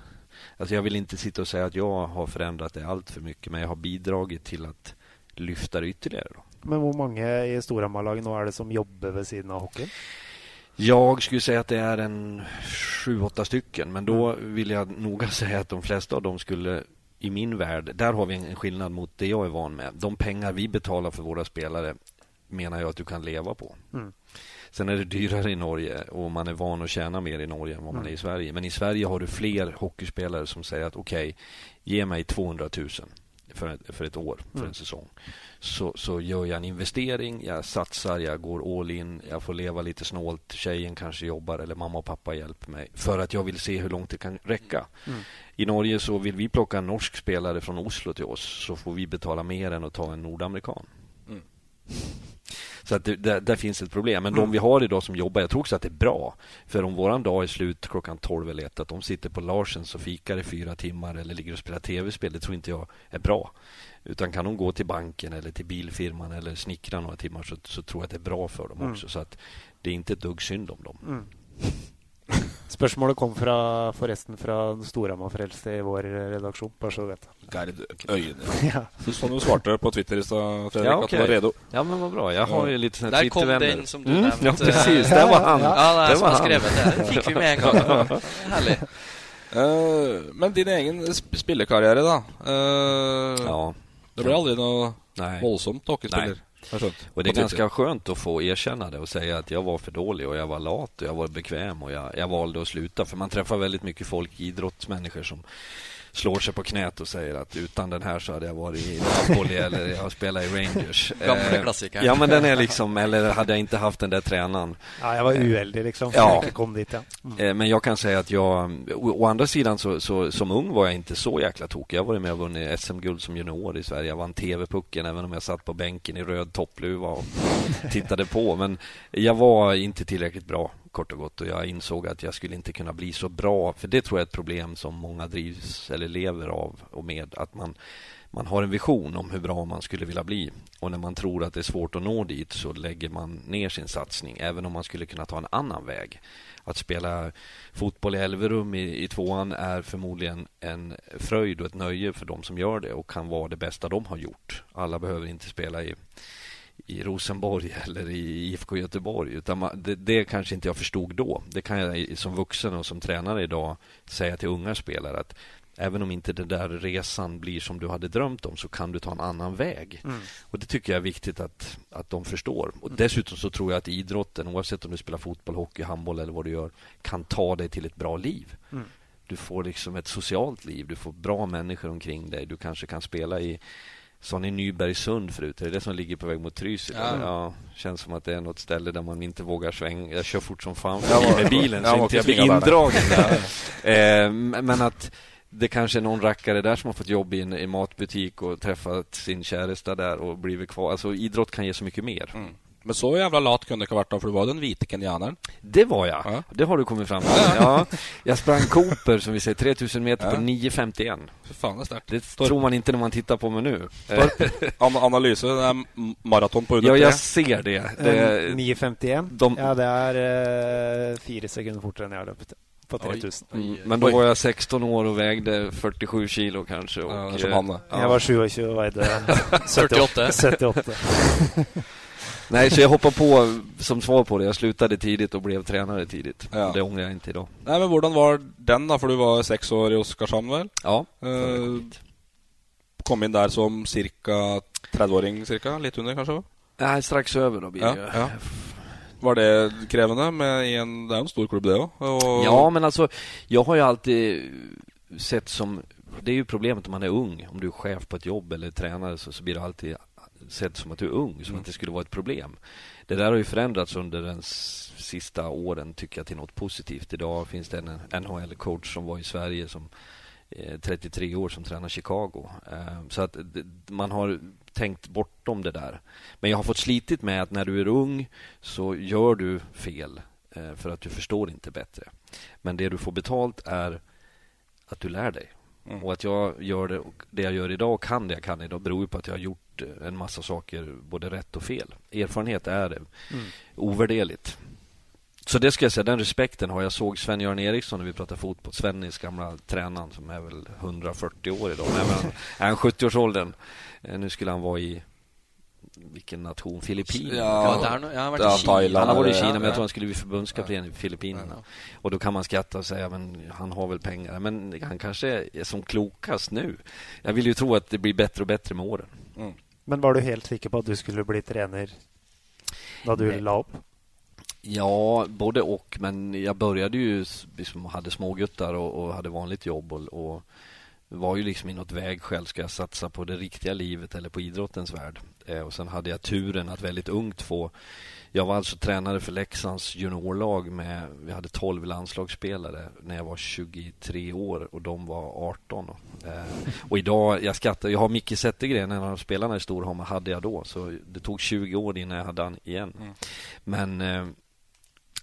Alltså jag vill inte sitta och säga att jag har förändrat det allt för mycket men jag har bidragit till att lyfta det ytterligare. Då. Men hvor mange i Storhamar-laget nå er det som jobber ved siden av hockeyen? Jag skulle säga att det är en sju, åtta stycken. Men då vill jag noga säga att de flesta av dem skulle i min värld, där har vi en skillnad mot det jag är van med. De pengar vi betalar för våra spelare menar jag att du kan leva på. Mm. Sen är det dyrare i Norge och man är van att tjäna mer i Norge än vad man Mm. är i Sverige. Men i Sverige har du fler hockeyspelare som säger att okej, ge mig 200 000 för ett, för ett år, för Mm. en säsong. Så, så gör jag en investering, jag satsar, jag går all in, jag får leva lite snålt, tjejen kanske jobbar eller mamma och pappa hjälper mig. För att jag vill se hur långt det kan räcka. Mm. I Norge så vill vi plocka en norsk spelare från Oslo till oss så får vi betala mer än att ta en nordamerikan. Mm. Så att det, där, där finns ett problem. Men Mm. de vi har idag som jobbar, jag tror också att det är bra. För om våran dag är slut klockan 12 eller 1, att de sitter på Larsens och fikar i fyra timmar eller ligger och spelar tv-spel, det tror inte jag är bra. Utan kan de gå till banken eller till bilfirman eller snickra några timmar så, så tror jag att det är bra för dem Mm. också. Så att det är inte ett dugg synd om dem. Mm. Spørsmålet kom fra, forresten fra Storhamar-frelste i vår redaksjon, bare så du vet. Gerd Øyne. Ja. Du som du svarte på Twitter i stad, Fredrik, Ja, att du okej. var redo. Ja, men vad bra. Jag har ju lite såna här Der kom den som du Mm, nevnte. Ja, precis. Där var han. Ja, det er Där som var han. skrevet det. Den fikk vi med en gang. Herlig. Eh, men din egen sp spillekarriere, da. Eh, Ja. Det ble aldri noe Nej. jag skjønt. Och det är ganska skönt att få erkänna det och säga att jag var för dålig och jag var lat och jag var bekväm och jag, jag valde att sluta. För man träffar väldigt mycket folk, idrottsmänniskor som, slår sig på knät och säger att utan den här så hade jag varit i Napoli eller jag har spelat i Rangers. Gamla Eh, klassiker. Ja, men den är liksom, eller hade jag inte haft den där tränaren. Ja, jag var ueldig liksom. Ja. Jag kom dit, ja. Mm. Eh, Men jag kan säga att jag, å, å andra sidan så, så, som ung var jag inte så jäkla tokig. Jag varit med och vunnit SM-guld som junior i Sverige. Jag vann TV-pucken även om jag satt på bänken i röd toppluva och tittade på. Men jag var inte tillräckligt bra kort och gott och jag insåg att jag skulle inte kunna bli så bra. För det tror jag är ett problem som många drivs eller lever av och med. Att man, man har en vision om hur bra man skulle vilja bli. Och när man tror att det är svårt att nå dit så lägger man ner sin satsning. Även om man skulle kunna ta en annan väg. Att spela fotboll i Elverum i, i tvåan är förmodligen en fröjd och ett nöje för de som gör det och kan vara det bästa de har gjort. Alla behöver inte spela i i Rosenborg eller i IFK Göteborg. Utan man, det, det kanske inte jag förstod då. Det kan jag som vuxen och som tränare idag säga till unga spelare att även om inte den där resan blir som du hade drömt om så kan du ta en annan väg. Mm. Och Det tycker jag är viktigt att, att de förstår. Och Dessutom så tror jag att idrotten, oavsett om du spelar fotboll, hockey, handboll eller vad du gör, kan ta dig till ett bra liv. Mm. Du får liksom ett socialt liv, du får bra människor omkring dig. Du kanske kan spela i Sa ni Nybergsund förut? Är det det som ligger på väg mot Trysil? Ja. ja. Känns som att det är något ställe där man inte vågar svänga. Jag kör fort som fan Jag var- med bilen jag så var inte jag blir indragen där. eh, men att det kanske är någon rackare där som har fått jobb i en i matbutik och träffat sin käresta där och blivit kvar. Alltså idrott kan ge så mycket mer. Mm. Men så jävla lat kunde det ha varit då, för du var den vite kenyanern. Det var jag. Ja. Det har du kommit fram till. Ja. Jag sprang Cooper, som vi säger, 3000 meter Ja. på 9.51. För fan, det är. Det tror man inte när man tittar på mig nu. An analyse, det är maraton på under Ja, jag ser det. det Eh, 9.51. de- Ja, det är eh, fyra sekunder fortare än jag har löpt på 3000. Mm, Men då var jag 16 år och vägde 47 kilo kanske. Och, Ja, som eh, han ja. Jag var 27 och vägde 48. 78. Nej, så jag hoppar på som svar på det. Jag slutade tidigt och blev tränare tidigt. Ja. Det ångrar jag inte idag. Nej, men hvordan var den då? För du var sex år i Oskarshamn väl? Ja, Eh, kom in där som cirka 30-åring cirka, lite under kanske? Nej, strax över då blir Ja, det. ja. Var det krävande med i en, det är en stor klubb det? Och... Ja, men alltså, jag har ju alltid sett som... Det är ju problemet om man är ung. Om du är chef på ett jobb eller tränare så, så blir det alltid sett som att du är ung, som Mm. att det skulle vara ett problem. Det där har ju förändrats under den sista åren, tycker jag, till något positivt. Idag finns det en NHL-coach som var i Sverige som eh, 33 år som tränar Chicago. Eh, Så att man har tänkt bortom det där. Men jag har fått slitit med att när du är ung så gör du fel eh, för att du förstår inte bättre. Men det du får betalt är att du lär dig. Mm. Och att jag gör det, det jag gör idag och kan det jag kan idag beror på att jag har gjort eh, en massa saker både rätt och fel. Erfarenhet är. Mm. Ovärderligt. Så det ska jag säga, den respekten har jag. såg Sven-Göran Eriksson när vi pratade fotboll. Svennis gamla tränaren som är väl 140 år idag. Men han är han 70-årsåldern. Eh, Nu skulle han vara i vilken nation? Filippinerna? Ja, Ja, han- jag har varit Ja, i Kina. Thailand. Han har varit i Kina, men jag ja. tror han skulle bli förbundskapten i Filippinerna. Och då kan man skratta och säga, men han har väl pengar. Men han kanske är som klokast nu. Jag vill ju tro att det blir bättre och bättre med åren. Mm. Men var du helt säker på att du skulle bli tränare när du Nej. la upp? Ja, både och. Men jag började ju, liksom, hade småguttar och, och hade vanligt jobb och, och var ju liksom i något vägskäl. Ska jag satsa på det riktiga livet eller på idrottens värld? Eh, och sen hade jag turen att väldigt ungt få jag var alltså tränare för Leksands juniorlag med, vi hade 12 landslagsspelare när jag var 23 år och de var 18. Eh, och idag, jag skrattar, jag har Micke Zettergren, en av spelarna i Storhammar, hade jag då. Så det tog 20 år innan jag hade han igen. Mm. Men eh,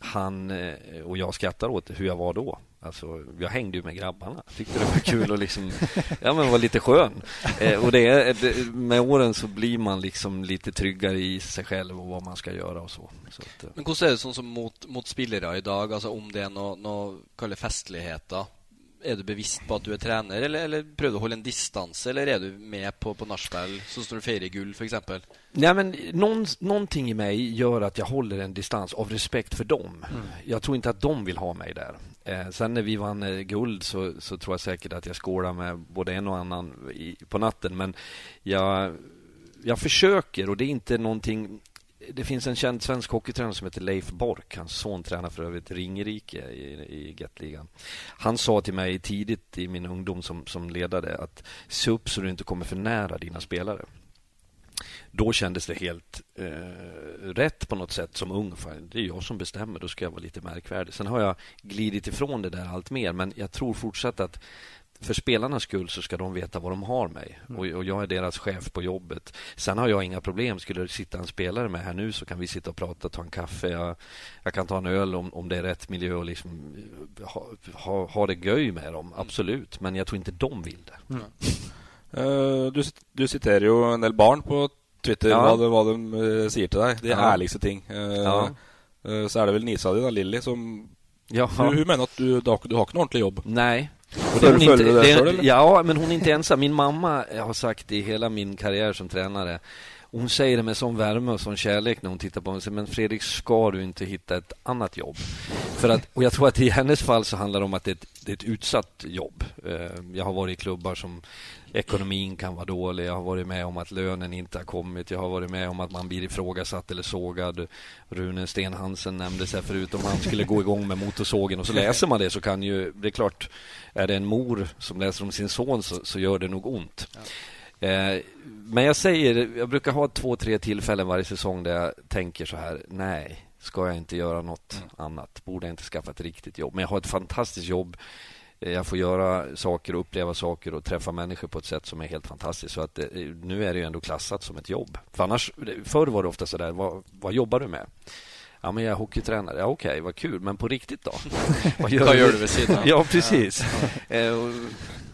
han eh, och jag skrattar åt hur jag var då. Alltså, jag hängde ju med grabbarna. Tyckte det var kul att liksom, ja men var lite skön. Eh, och det är, det, med åren så blir man liksom lite tryggare i sig själv och vad man ska göra och så. så att, eh, Men hvordan er det sånn som mot, mot spillere i dag? Altså Om det noe, noe kalle festligheter, er du bevisst på at du er trener, eller, eller prøver du å holde en distanse, eller er du med på, på nachspiel, sånn som når du feirer gull, f.eks.? Nej, men någon, någonting i mig gör att jag håller en distans av respekt för dem. Jag tror inte att de vill ha mig där. Eh, sen när vi vann eh, guld så, så tror jag säkert att jag skålar med både en och annan i, på natten. Men jag, jag försöker och det är inte någonting det finns en känd svensk hockeytränare som heter Leif Bork. Hans son tränar för övrigt Ringerike i, i Gettligan. Han sa till mig tidigt i min ungdom som, som ledare att se upp så du inte kommer för nära dina spelare. Då kändes det helt eh, rätt på något sätt som ung. Det är jag som bestämmer, då ska jag vara lite märkvärdig. Sen har jag glidit ifrån det där allt mer, men jag tror fortsatt att för spelarnas skull så ska de veta vad de har mig Mm. och, och jag är deras chef på jobbet. Sen har jag inga problem. Skulle det sitta en spelare med här nu så kan vi sitta och prata, ta en kaffe. Jag, jag kan ta en öl om, om det är rätt miljö och liksom ha, ha, ha det göj med dem. Absolut. Men jag tror inte de vill det. Mm. Eh, du, du citerer jo en del barn på Twitter Ja. hva, de, hva de eh, sier til deg. De Ja. ærligste ting. Eh, Ja. eh, så er det vel nisa di, da, Lilly, som Ja. Hun, hun mener at du, du, har, du har noe ordentlig jobb. Nej. Och Det är hon inte- det det är-? Ja, men hon är inte ensam. Min mamma har sagt i hela min karriär som tränare hon säger det med sån värme och sån kärlek när hon tittar på mig. Men Fredrik, ska du inte hitta ett annat jobb? För att, och jag tror att i hennes fall så handlar det om att det är ett, det är ett utsatt jobb. Eh, Jag har varit i klubbar som ekonomin kan vara dålig. Jag har varit med om att lönen inte har kommit. Jag har varit med om att man blir ifrågasatt eller sågad. Rune Sten Hansen nämndes här förut. Om han skulle gå igång med motorsågen och så läser man det så kan ju... Det är klart, är det en mor som läser om sin son så, så gör det nog ont. Eh, men jag säger, jag brukar ha två, tre tillfällen varje säsong där jag tänker så här, nej, ska jag inte göra något annat? Borde jag inte skaffa ett riktigt jobb? Men jag har ett fantastiskt jobb. Eh, Jag får göra saker och uppleva saker och träffa människor på ett sätt som är helt fantastiskt. Så att eh, nu är det ju ändå klassat som ett jobb. För annars, förr var det ofta så där, vad, vad jobbar du med? Ja, men jag är hockeytränare. Ja, okej, vad kul. Men på riktigt då? Vad gör du vid sidan? Ja, precis. Eh,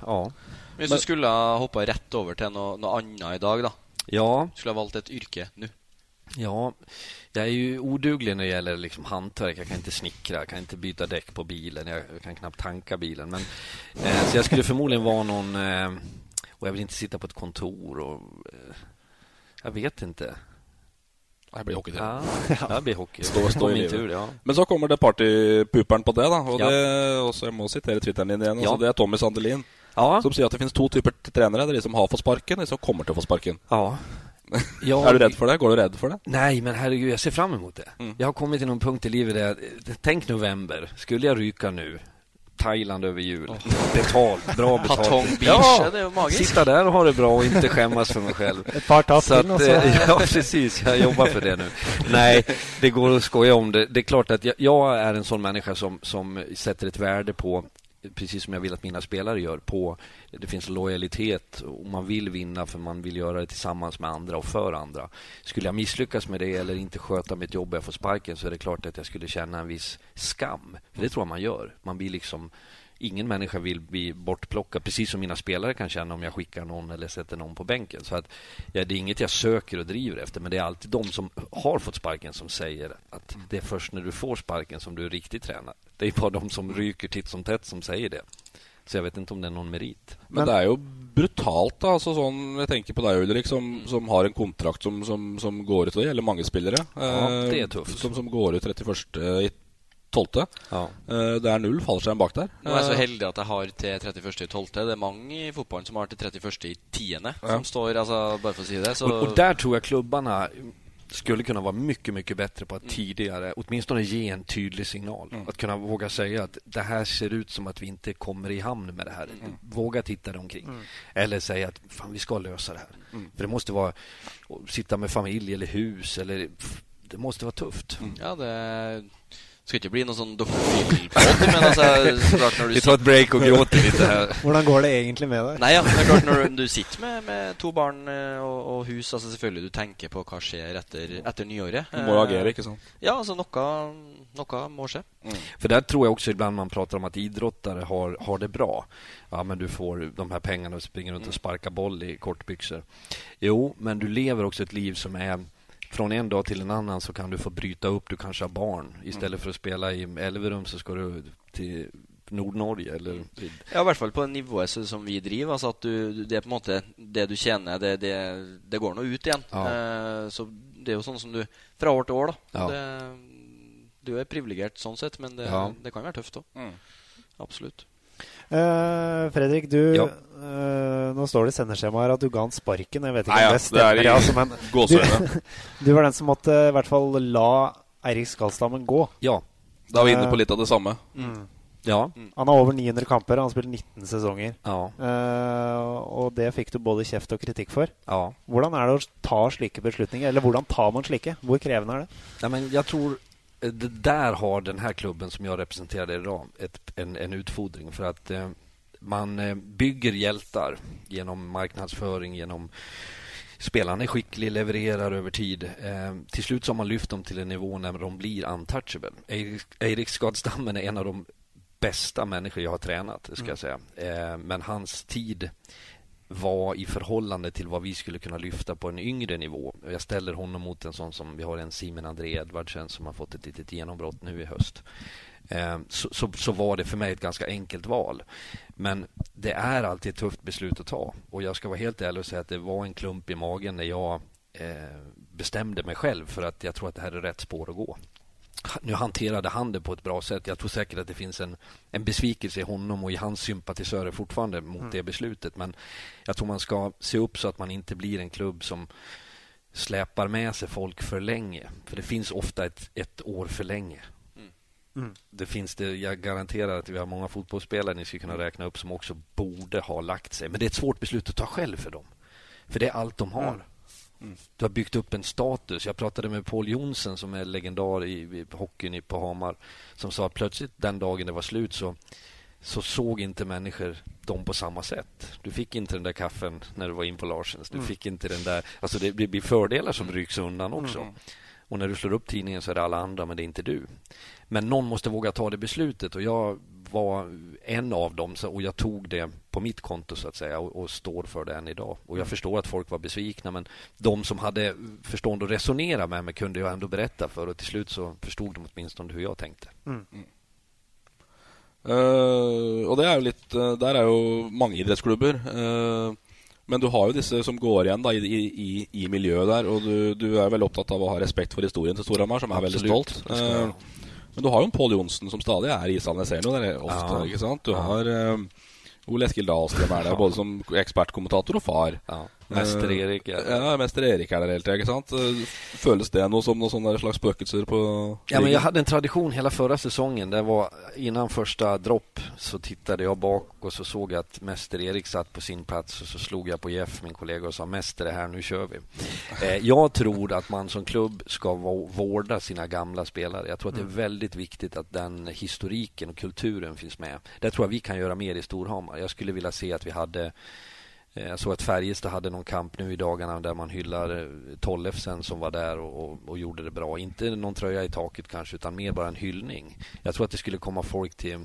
ja. Hvis du skulle ha hoppa rett over til noe, noe annet i dag, da? Ja. Skulle ha valgt et yrke nå? Ja, jag är ju oduglig när det gäller liksom hantverk. Jag kan inte snickra, jag kan inte byta däck på bilen, jag kan knappt tanka bilen. Men, eh, så jag skulle förmodligen vara någon... Eh, och jag vill inte sitta på ett kontor och... Eh, jag vet inte. Det blir hockey. Ja, det blir hockey. Stå, stå i livet. tur, ja. Men så kommer det partypuperen på det, da. Og Ja. det, også, jeg må sitere Twitteren din igjen. Ja. Altså, det er Tommy Sandelin Ja. som sier at det finnes to typer trenere. Det er de som har fått sparken, og de som kommer til å få sparken. Ja. Er du redd for det? Går du redd for det? Nej, men herregud, jag ser fram emot det. Mm. Jag har kommit till någon punkt i livet där, jag- tänk november, skulle jag ryka nu, Thailand över jul, betalt, bra betalt. Patong är ju magiskt. sitta där och ha det bra och inte skämmas för mig själv. Ett par tapp Så till och att, så. eh, Ja, precis. Jag jobbar för det nu. Nej, det går att skoja om det. Det är klart att jag, jag är en sån människa som, som sätter ett värde på precis som jag vill att mina spelare gör. på Det finns lojalitet och man vill vinna för man vill göra det tillsammans med andra och för andra. Skulle jag misslyckas med det eller inte sköta mitt jobb och jag får sparken så är det klart att jag skulle känna en viss skam. För det tror jag man gör. Man blir liksom Ingen människa vill bli bortplockad, precis som mina spelare kan känna om jag skickar någon eller sätter någon på bänken. Så att, ja, det är inget jag söker och driver efter, men det är alltid de som har fått sparken som säger att det är först när du får sparken som du är riktigt tränad. Det är bara de som ryker titt som tätt som säger det. Så jag vet inte om det är någon merit. Men det er jo brutalt, da. Altså, sånn, jeg tenker på deg, Ulrik, som, som har en kontrakt som, som, som går ut. Det gjelder mange spillere. Ja, eh, det er tøft. Som, som går ut 31. I 12. Ja. Eh, det er null fallskjerm bak der. Nå er jeg så Eh, heldig at jeg har til 31.12. Det er mange i fotballen som har til 31.10. Ja. Som står, altså, bare for å si det. Så Och, och där tror jag klubbarna skulle kunna vara mycket, mycket bättre på att tidigare åtminstone ge en tydlig signal. Att kunna våga säga att det här ser ut som att vi inte kommer i hamn med det här. Våga titta dig omkring. Mm. Eller säga att fan, vi ska lösa det här. Mm. För det måste vara sitta med familj eller hus eller det måste vara tufft. Ja, det skal ikke bli noe sånn doktorfilmpod, men altså så klart når du Vi tar ett break och gråter lite här. Hvordan går det egentlig med ja, det er klart Når du sitter med, med to barn eh, og, og hus altså Selvfølgelig du tenker på hva skjer etter, etter nyåret. Du må Eh, agere, ikke sant? Ja, altså noe, noe må skje. För där tror jag också ibland man pratar om att idrottare har, har det bra. Ja, men du får de här pengarna och springer runt och sparkar boll i kortbyxor. Jo, men du lever också ett liv som är från en dag till en annan så kan du få bryta upp, du kanske har barn. Istället för att spela i Elverum så ska du till Nordnorge eller Ja, i hvert fall på nivået så- som vi driver. Altså at du, det er på en måte Det du tjener, det, det, det går nå ut igjen. Ja. Eh, så det er jo sånn som du Fra år til år, da. Ja. Det, du er privilegert sånn sett, men det, Ja. det kan være tøft òg. Mm. Absolutt. Eh, Fredrik, du Ja. Øh, Nå står det i sendeskjemaet her at du ga han sparken. Jeg vet ikke Nei, ja, om det det er stemmer. i altså, men du, du var den som måtte i hvert fall la Eirik Skalstammen gå. Ja. Da er vi inne på litt av det samme. Mm. Ja. Han har over 900 kamper, han har spilt 19 sesonger. Ja. Eh, og det fikk du både kjeft og kritikk for. Ja. Hvordan er det å ta slike beslutninger? Eller hvordan tar man slike? Hvor krevende er det? Nej, men jag tror eh, det där har den här klubben som jag representerar idag ett, en, en utfordring för att eh, man eh, bygger hjältar genom marknadsföring, genom Spelaren är skicklig, levererar över tid. Eh, till slut så har man lyft dem till en nivå när de blir untouchable. Eirik Skadstammen är en av de bästa människor jag har tränat, ska jag säga. Eh, men hans tid var i förhållande till vad vi skulle kunna lyfta på en yngre nivå. Jag ställer honom mot en sån som vi har en Simon André Edvardsen som har fått ett litet genombrott nu i höst. Eh, Så, så, så var det för mig ett ganska enkelt val. Men det är alltid ett tufft beslut att ta. Och jag ska vara helt ärlig och säga att det var en klump i magen när jag eh, bestämde mig själv för att jag tror att det här är rätt spår att gå. Nu hanterade han det på ett bra sätt. Jag tror säkert att det finns en, en besvikelse i honom och i hans sympatisörer fortfarande mot Mm. det beslutet. Men jag tror man ska se upp så att man inte blir en klubb som släpar med sig folk för länge. För det finns ofta ett, ett år för länge. Mm. Det finns det, jag garanterar att vi har många fotbollsspelare ni ska kunna räkna upp som också borde ha lagt sig. Men det är ett svårt beslut att ta själv för dem. För det är allt de har. Mm. Du har byggt upp en status. Jag pratade med Paul Jonsson som är legendar i, i hockeyn i- på Hamar. Som sa att plötsligt den dagen det var slut så, så såg inte människor dem på samma sätt. Du fick inte den där kaffen när du var in på Larsens. Du Mm. fick inte den där... Alltså det blir blir fördelar som rycks undan också. Mm. Och när du slår upp tidningen så är det alla andra, men det är inte du. Men någon måste våga ta det beslutet och jag var en av dem och jag tog det på mitt konto så att säga och, och står för det än idag. Och jag förstår att folk var besvikna men de som hade förstånd att resonera med mig kunde jag ändå berätta för och till slut så förstod de åtminstone hur jag tänkte. Mm. Eh, og det jo litt eh, Der er jo mange idrettsklubber. eh, men du har jo disse som går igjen da, i, i, i miljøet der. Og du, du er veldig opptatt av å ha respekt for historien til Storhamar, som er veldig Absolutt, stolt. Eh, men du har jo en Pål Johnsen som stadig er i Sandnes Zero. Det er ofte, Ja. ikke sant? Du har uh, Ole Eskil Dahlstrøm er der, både som ekspertkommentator og far. Ja. Mester Eh, Erik er der. Ja, Mester Erik er der hele tida, ikke sant? Eh, Føles det noe som noen sånne slags spøkelser på Ja, men jag hade en tradition hela förra säsongen. Det var innan första dropp så tittade jag bak och så såg jag att Mäster Erik satt på sin plats och så slog jag på Jeff, min kollega, och sa Mäster är här, nu kör vi. Eh, jag tror att man som klubb ska vå- vårda sina gamla spelare. Jag tror att det är väldigt viktigt att den historiken och kulturen finns med. Där tror jag vi kan göra mer i Storhamar. Jag skulle vilja se att vi hade Jag såg att Färjestad hade någon kamp nu i dagarna där man hyllar eh, Tollefsen som var där och, och, och gjorde det bra. Inte någon tröja i taket kanske, utan mer bara en hyllning. Jag tror att det skulle komma folk till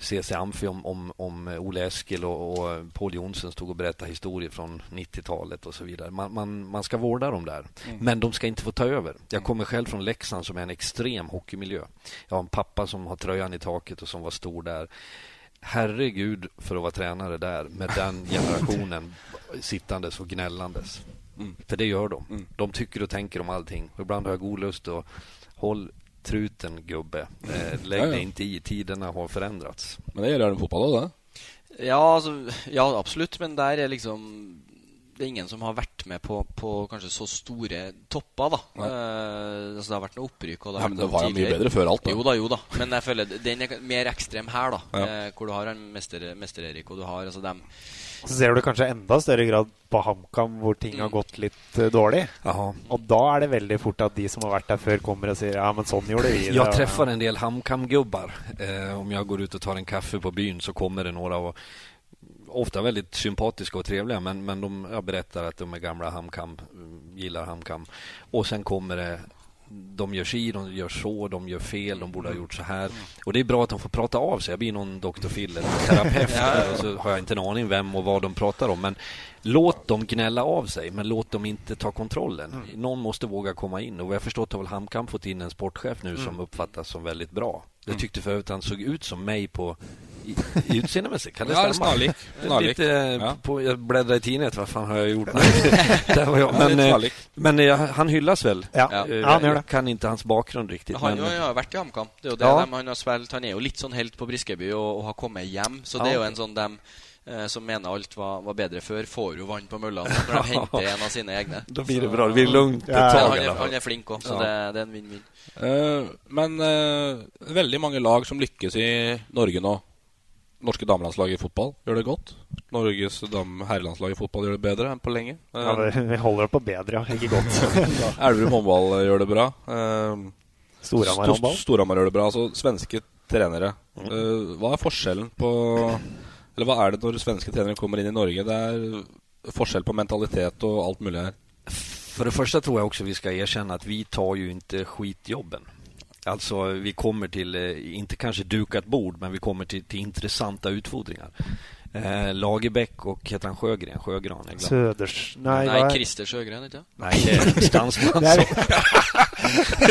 CC Amfi om, om, om Ole Eskil och, och Paul Jonsson stod och berättade historier från 90-talet och så vidare. Man, man, man ska vårda dem där. Mm. Men de ska inte få ta över. Jag kommer själv från Leksand som är en extrem hockeymiljö. Jag har en pappa som har tröjan i taket och som var stor där. Herregud för att vara tränare där med den generationen sittandes och gnällandes. Mm. För det gör de. De tycker och tänker om allting. Och ibland har jag god lust att håll truten gubbe. Eh, lägg dig inte i. Tiderna har förändrats. Men det gjelder den fotball òg, det. Ja, altså, ja, absolutt, men der er liksom det er ingen som har vært med på, på kanskje så store topper, da. Nei. Eh, altså, det har vært noe opprykk. Og det, har men det var jo mye bedre før alt, da. Jo da, jo da. Men jeg føler den er mer ekstrem her, da. Ja. Eh, hvor du har en mester, mester Erik, og du har altså dem Så ser du kanskje enda større grad på HamKam hvor ting har gått litt eh, dårlig. Jaha. Og da er det veldig fort at de som har vært der før, kommer og sier ja, men sånn gjorde vi det. Jag träffar en del hamkamgubbar. Eh, om jag går ut och tar en kaffe på byn så kommer det några och ofta väldigt sympatiska och trevliga men, men de jag berättar att de är gamla hamkam, mm, gillar hamkam. Och sen kommer det de gör si, de gör så, de gör fel, de borde ha gjort så här. Och det är bra att de får prata av sig. Jag blir någon Dr. Phil eller terapeut Ja. och så har jag inte en aning vem och vad de pratar om. Men låt dem gnälla av sig, men låt dem inte ta kontrollen. Någon måste våga komma in. Och vad jag förstått har väl Hamkam fått in en sportchef nu som uppfattas som väldigt bra. Jag tyckte förut han såg ut som mig på utseendemässigt. Kan det Ja, stämma? snarlik. Snarlik. Lite, Ja. på, jag bläddrade i tidningen, vad fan har jag gjort? Där var jag. Ja, Men, lite eh, men eh, han hyllas väl? Ja, Ja. Eh, ja jag det. kan inte hans bakgrund riktigt. Han men, har vært i HamKam. Det jo det Ja. dem han har spilt. Han er jo litt sånn helt på Briskeby og, og har kommet hjem. Så Ja, det jo ok. en sånn dem eh, som mener alt var, var bedre før, får jo vann på mølla når de henter en av sine egne. Da blir det bra. Det blir lugnt et Men tag, han, i han er flink òg, så Ja. det, det er en vinn-vinn. Eh, men eh, veldig mange lag som lykkes i Norge nå. Norske damelandslag i fotball gjør det godt. Norges herrelandslag i fotball gjør det bedre enn på lenge. Eh, Ja, vi, vi holder det på bedre, ja. Ikke godt. Elverum håndball eh, gjør det bra. Eh, Storhamar Sto- håndball? Storhamar gjør det bra. Altså svenske trenere. Eh, hva er forskjellen på Eller hva er det når svenske trenere kommer inn i Norge? Det er forskjell på mentalitet og alt mulig her. För det första tror jag också vi ska erkänna att vi tar ju inte skitjobben. Alltså vi kommer till, eh, inte kanske dukat bord, men vi kommer till, till intressanta utfordringar. Eh, Lagerbäck och heter han Sjögren? Sjögran? Söders... Nej, Nei, vad- Christer Sjøgren, ikke Nej, det är Stansman.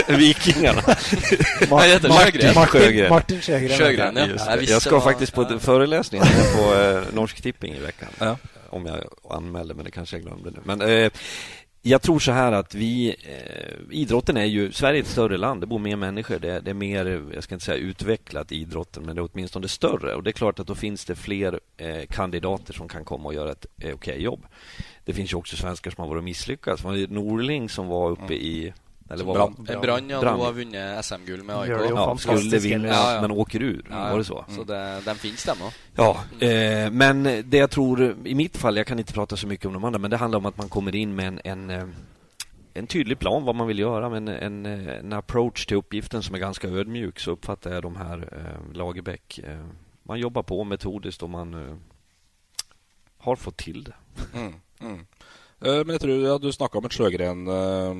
Vikingarna. Nej, det heter Martin Sjögren. Sjögren. Martin Sjögren. Sjögren, ja. Just Jag ska var- faktiskt på ja. föreläsningen här på eh, Norsk Tipping i veckan. Ja. Om jag anmälde, men det kanske jag glömde nu. Men eh, jag tror så här att vi, eh, idrotten är ju, Sverige är ett större land, det bor mer människor, det, det är mer, jag ska inte säga utvecklat idrotten, men det är åtminstone större. Och det är klart att då finns det fler eh, kandidater som kan komma och göra ett eh, okej jobb. Det finns ju också svenskar som har varit och misslyckats. Det var Norling som var uppe i eller var- En Brann, ja, Brann. nå har vunnet SM-gull med AIK. Ja, skulle vinna? Ja, ja. men åker ur. Ja, ja. Var det så? Så det, den finns dem òg. Ja, eh, men det jag tror, i mitt fall, jag kan inte prata så mycket om de andra, men det handlar om att man kommer in med en, en, eh, en tydlig plan vad man vill göra, men en, eh, en approach till uppgiften som är ganska ödmjuk, så uppfattar jag de här eh, Lagerbäck. Eh, man jobbar på metodiskt och man eh, har fått till det. Mm, mm. Eh, men jeg tror ja, du snakka om et Sjøgren uh,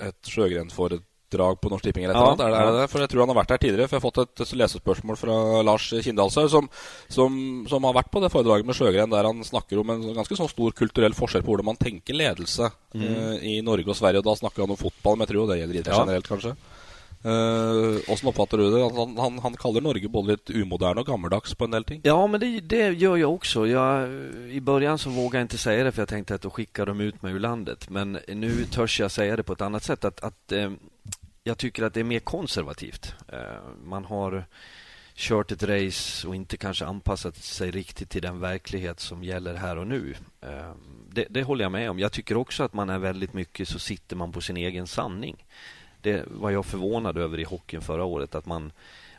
Et Sjøgren-foredrag på Norsk Tipping eller et eller annet. Det, ja. For jeg tror han har vært der tidligere. For jeg har fått et lesespørsmål fra Lars Kindalsø, som, som, som har vært på det foredraget med Sjøgren, der han snakker om en ganske sånn stor kulturell forskjell på hvordan man tenker ledelse Mm. eh, i Norge og Sverige. Og da snakker han om fotball, men jeg tror jo det gjelder idrett Ja. generelt, kanskje. Eh, åssen oppfatter du det? Han, han, han kallar Norge både lite umoderne och gammaldags på en del ting. Ja, men det, det gör jag också. Jag, I början så vågade jag inte säga det för jag tänkte att då skickar de ut mig ur landet. Men nu törs jag säga det på ett annat sätt. Att, att eh, Jag tycker att det är mer konservativt. Eh, man har kört ett race och inte kanske anpassat sig riktigt till den verklighet som gäller här och nu. Eh, det, det håller jag med om. Jag tycker också att man är väldigt mycket så sitter man på sin egen sanning. Det var jag förvånad över i hockeyn förra året. Att man,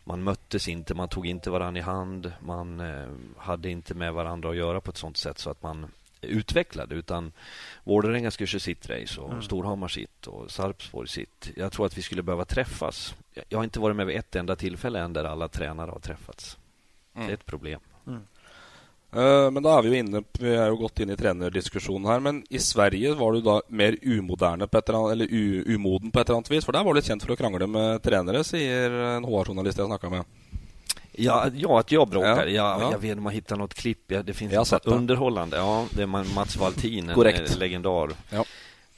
man möttes inte, man tog inte varandra i hand. Man eh, hade inte med varandra att göra på ett sånt sätt så att man utvecklade. Utan Vålerenga skulle köra sitt race och Mm. Storhammar sitt och Sarpsborg sitt. Jag tror att vi skulle behöva träffas. Jag- har inte varit med vid ett enda tillfälle än där alla tränare har träffats. Mm. Det är ett problem. Eh, men da er vi jo inne Vi er jo gått inn i trenerdiskusjonen her. Men i Sverige var du da mer umoderne på et eller annet, eller umoden på et eller annet vis? For der var du litt kjent for å krangle med trenere, sier en HR-journalist jeg snakka med. Ja, ja, att jag bråkar. Ja, Ja, ja. Jag vet om man hittar något klipp. Ja, det finns Jag ett underhållande. Ja, det är Mats Valtin, en Korrekt. eh, legendar. Ja.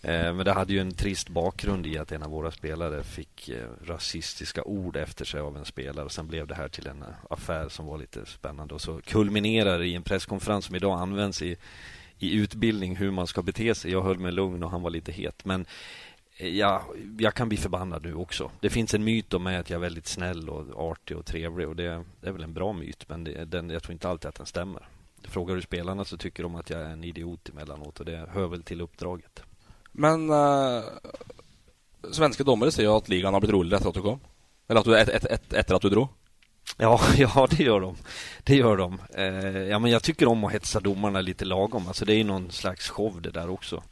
Eh, men det hade ju en trist bakgrund i att en av våra spelare fick eh, rasistiska ord efter sig av en spelare. Sen blev det här till en eh, affär som var lite spännande. Och så kulminerar det i en presskonferens som idag används i, i utbildning hur man ska bete sig. Jag höll mig lugn och han var lite het. Men Ja, jag kan bli förbannad nu också. Det finns en myt om mig att jag är väldigt snäll och artig och trevlig och det, det är väl en bra myt men det, den, jag tror inte alltid att den stämmer. Frågar du spelarna så tycker de att jag är en idiot emellanåt och det hör väl till uppdraget. Men eh, svenska domare säger ju att ligan har blivit roligare efter att du kom. Eller att du, et, et, et, efter att du drog. Ja, ja, det gör de. Det gör de. Eh, ja, men jag tycker om att hetsa domarna lite lagom. Alltså det är ju någon slags show det där också.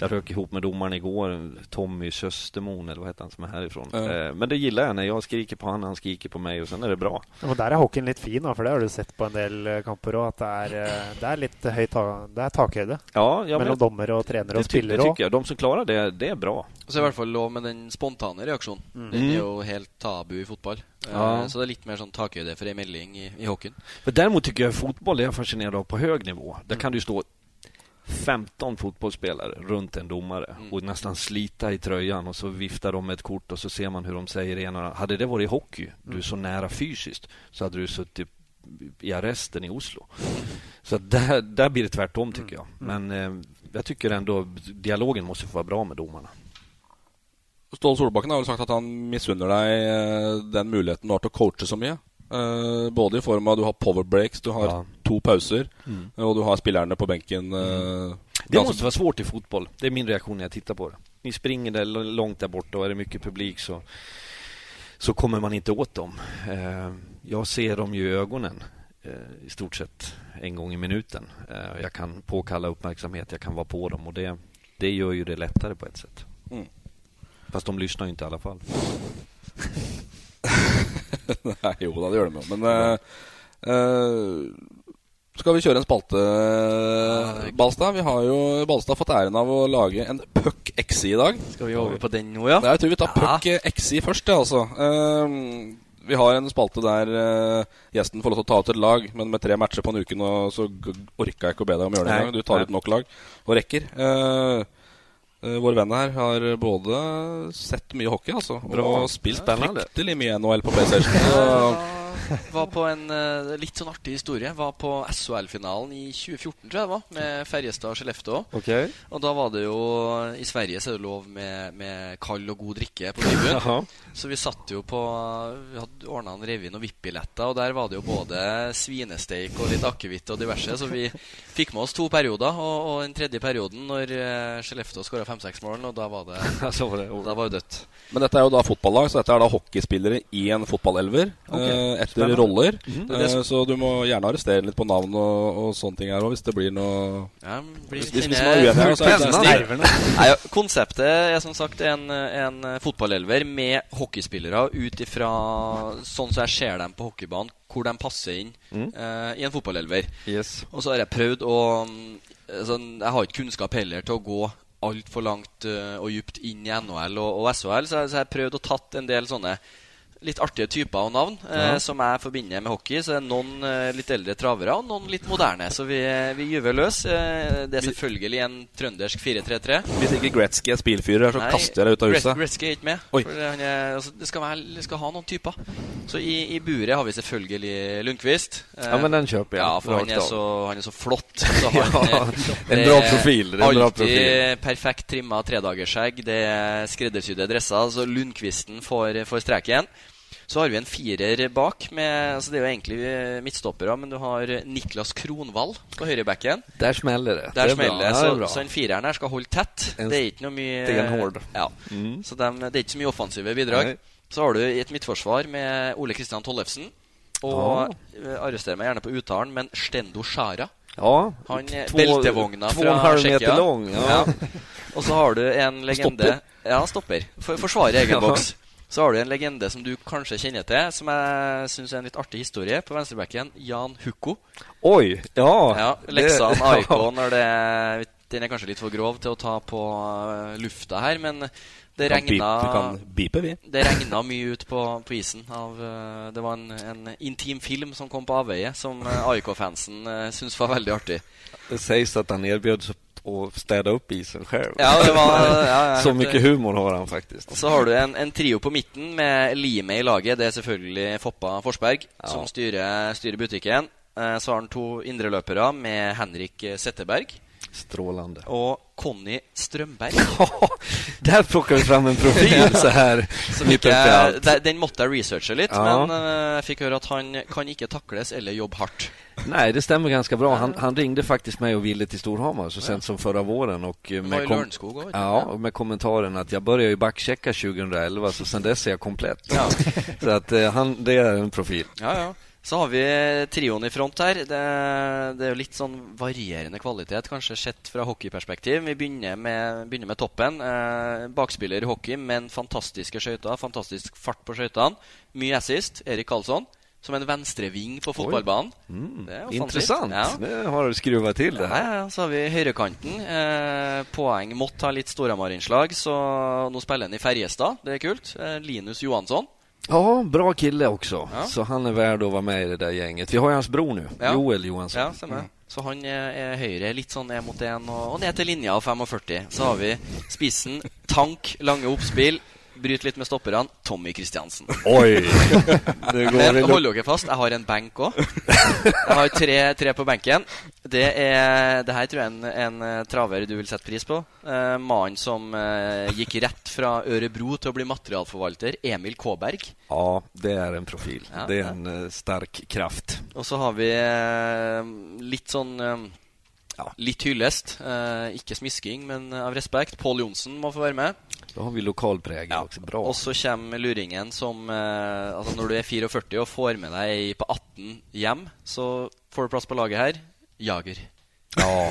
Jag rök ihop med domaren igår, Tommy Söstermon eller vad heter han som är härifrån. Eh, men det gillar jag när jag skriker på han, han skriker på mig och sen är det bra. Og der er hockeyen litt fin, for det har du sett på en del eh, kamper òg. At det er, eh, det litt høy ta det er takhøyde Ja, ja, mellom men- dommere og trenere og Det, tycker jag. De som klarar det, det är bra. Så det i hvert fall lov med den spontane reaksjonen. Mm. Den er jo helt tabu i fotball. Eh, Ja. Så det er litt mer sånn takhøyde for ei melding i, i hockeyn. Men däremot tycker jag fotboll är jag fascinerad av på hög nivå. Där kan du stå 15 fotbollsspelare runt en domare och nästan slita i tröjan och så viftar de med ett kort och så ser man hur de säger ena. Hade det varit hockey, du är så nära fysiskt, så hade du suttit i arresten i Oslo. Så att där, där blir det tvärtom tycker jag. Men eh, jag tycker ändå dialogen måste få vara bra med domarna. Ståle Solbakken har vel sagt at han misunner deg eh, den muligheten du har til å coache så mye. Eh, både i form av du har power breaks, du har Ja. to pauser, Mm. og du har spillerne på benken. eh, Det ganske- måste vara svårt i fotboll. Det är min reaktion när jag tittar på det. Ni springer där långt där borta och är det mycket publik så, så kommer man inte åt dem. Eh, jag ser dem ju i ögonen eh, i stort sett en gång i minuten. Eh, jag kan påkalla uppmärksamhet, jag kan vara på dem och det, det gör ju det lättare på ett sätt. Mm. Fast de lyssnar ju inte i alla fall. Nei, jo da, det gjør de jo. Men eh, eh, skal vi kjøre en spalte, Balstad? Vi har jo Balstad fått æren av å lage en Puck XI i dag. Skal vi over på den nå, ja? Jeg tror vi tar Puck XI først, ja, altså. Eh, vi har en spalte der eh, gjesten får lov til å ta ut et lag, men med tre matcher på en uke nå, så g- orka jeg ikke å be deg om å gjøre det Nei. engang. Du tar Nei. ut nok lag og rekker. Eh, eh, vår venn her har både sett mye hockey altså, og spilt fryktelig mye NHL på PlayStation. Så, Var på en eh, litt sånn artig historie. Var på SHL-finalen i 2014, tror jeg det var, med Ferjestad og Skellefteå. Okej. Og da var det jo I Sverige så er det lov med, med kald og god drikke på tribunen. Så vi satt jo på Vi hadde ordna en revy og VIP-billetter, og der var det jo både svinesteik og litt akevitt og diverse, så vi fikk med oss to perioder. Og, og den tredje perioden, når uh, Skellefteå skåra fem-seks mål, og da var det var det. Da var det dødt. Men dette er jo da fotballag, så dette er da hockeyspillere i en fotballelver. Ok, eh, etter spennende. roller. Mhm. Eh, så du må gjerne arrestere litt på navn og, og sånne ting her òg, hvis det blir noe Ja, blir Hvis, hvis, man er uenig her, så er det. Nei, ja, konseptet er som sagt en, en fotballelver med hockeyspillere ut ifra sånn som jeg ser dem på hockeybanen, hvor de passer inn Mm. eh, i en fotballelver. Yes. Og så har jeg prøvd å mm, sånn, Jeg har ikke kunnskap heller til å gå altfor langt eh, og dypt inn i NHL og, og SHL, så, så jeg har prøvd å tatt en del sånne litt artige typer og navn eh, Ja. som jeg forbinder med hockey. Så det er noen eh, litt eldre travere og noen litt moderne. Så vi, vi gyver løs. Eh, det er selvfølgelig en trøndersk 4-3-3. Hvis ikke Gretzky er spilfyrer, så Nei, kaster jeg deg ut av huset. Gretzky er ikke med. Er, altså, det, skal være, det skal ha noen typer. Så i, i buret har vi selvfølgelig Lundqvist. Eh, Ja, men den kjøper jeg. Ja, for han er, så, han er så flott. Så Ja, han, eh, en bra profil, det en bra Alltid profil. perfekt trimma tredagersskjegg. Det er skreddersydde dresser. Så Lundqvisten får, får streken. Så har vi en firer bak. Med, altså det er jo egentlig eh, midtstoppere, men du har Niklas Kronvall på høyrebacken. Där smäller det. Der det är bra. smeller det. Ja, Så, så den fireren her skal holde tett. En det er ikke noe mye. Ja. Mm. Så dem- det er ikke så mye offensive bidrag. Nei. Så har du et midtforsvar med Ole Kristian Tollefsen. Og eh, arrester meg gjerne på uttalen, men Stendo Sjara. Ja, Han eh, två- beltevogna två fra Tsjekkia. lång, ja. Og så har du en legende Stopper. Ja, stopper. For, forsvarer egen Ja. boks. Så har du en legende som du kanskje kjenner til, som jeg syns er en litt artig historie. På venstrebacken Jan Hukko. Oj, ja. Ja, det- Leksan AIK ja. når det Den er kanskje litt for grov til å ta på eh, lufta her, men det Kan beep-. Det regna mye ut på, på isen. Av, eh, det var en, en intim film som kom på avveie, som eh, AIK-fansen syntes var veldig artig. Det sägs att han erbjöd att städa upp isen själv. Ja, det var- ja, Så mycket humor har han faktiskt. Så har du en, en trio på midten med Lime i laget. Det er selvfølgelig Foppa Forsberg Ja. som styrer, styrer butikken. Eh, Så har han to indreløpere med Henrik Setteberg Strålande. og Conny Strømberg. Där plockar vi fram en profil så här. I allt. der- den måtte jeg researche litt, Ja. men eh, jeg fikk høre at han kan ikke takles eller jobbe hardt. Nej, det stämmer ganska bra. Han, han ringde faktiskt mig och ville till Storhamar så sent som förra våren. Och eh, i kom- Lörenskog också, Ja, med kommentaren att jag började ju backchecka 2011 så sen dess är jag komplett. Ja. så att eh, han, det är en profil. Ja, ja. Så har vi trioen i front her. Det, det er jo litt sånn varierende kvalitet, kanskje sett fra hockeyperspektiv. Vi begynner med, begynner med toppen. Eh, bakspiller i hockey, men fantastiske skøyter. Fantastisk fart på skøytene. Mye assist. Erik Karlsson. Som en venstreving på fotballbanen. Mm. Er. Intressant. Ja. Det har du skruvat till det Ja, här. ja, ja. Så har vi høyrekanten. Eh, poeng måtte ha litt Storhamar-innslag, så nå spiller han i Ferjestad. Det er kult. Eh, Linus Johansson. Ja, bra kille också. Ja. Så han är värd att vara med i det där gänget. Vi har ju hans bror nu, Ja. Joel Johansson. Ja, stemmer. Så han er, er høyre, litt sånn ned mot 1 og, og ned til linja av 45. Så har vi spissen, tank, lange oppspill. Bryt litt med stopperne. Tommy Kristiansen. Oi! Det går Men hold dere fast, jeg har en benk òg. Jeg har tre, tre på benken. Det er Det her tror jeg er en, en eh, traver du vil sette pris på. Eh, Mannen som eh, gikk rett fra Ørebro til å bli materialforvalter, Emil Kåberg. Ja, det är en profil. Ja, det är ja. en eh, stark kraft. Og så har vi eh, litt sånn eh, ja, Litt hyllest. Eh, ikke smisking, men av respekt. Pål Johnsen må få være med. Då har vi lokal prägel också. Bra. Og så kommer luringen som eh, Altså Når du er 44 og får med deg ei på 18 hjem, så får du plass på laget her. Jager. Ja,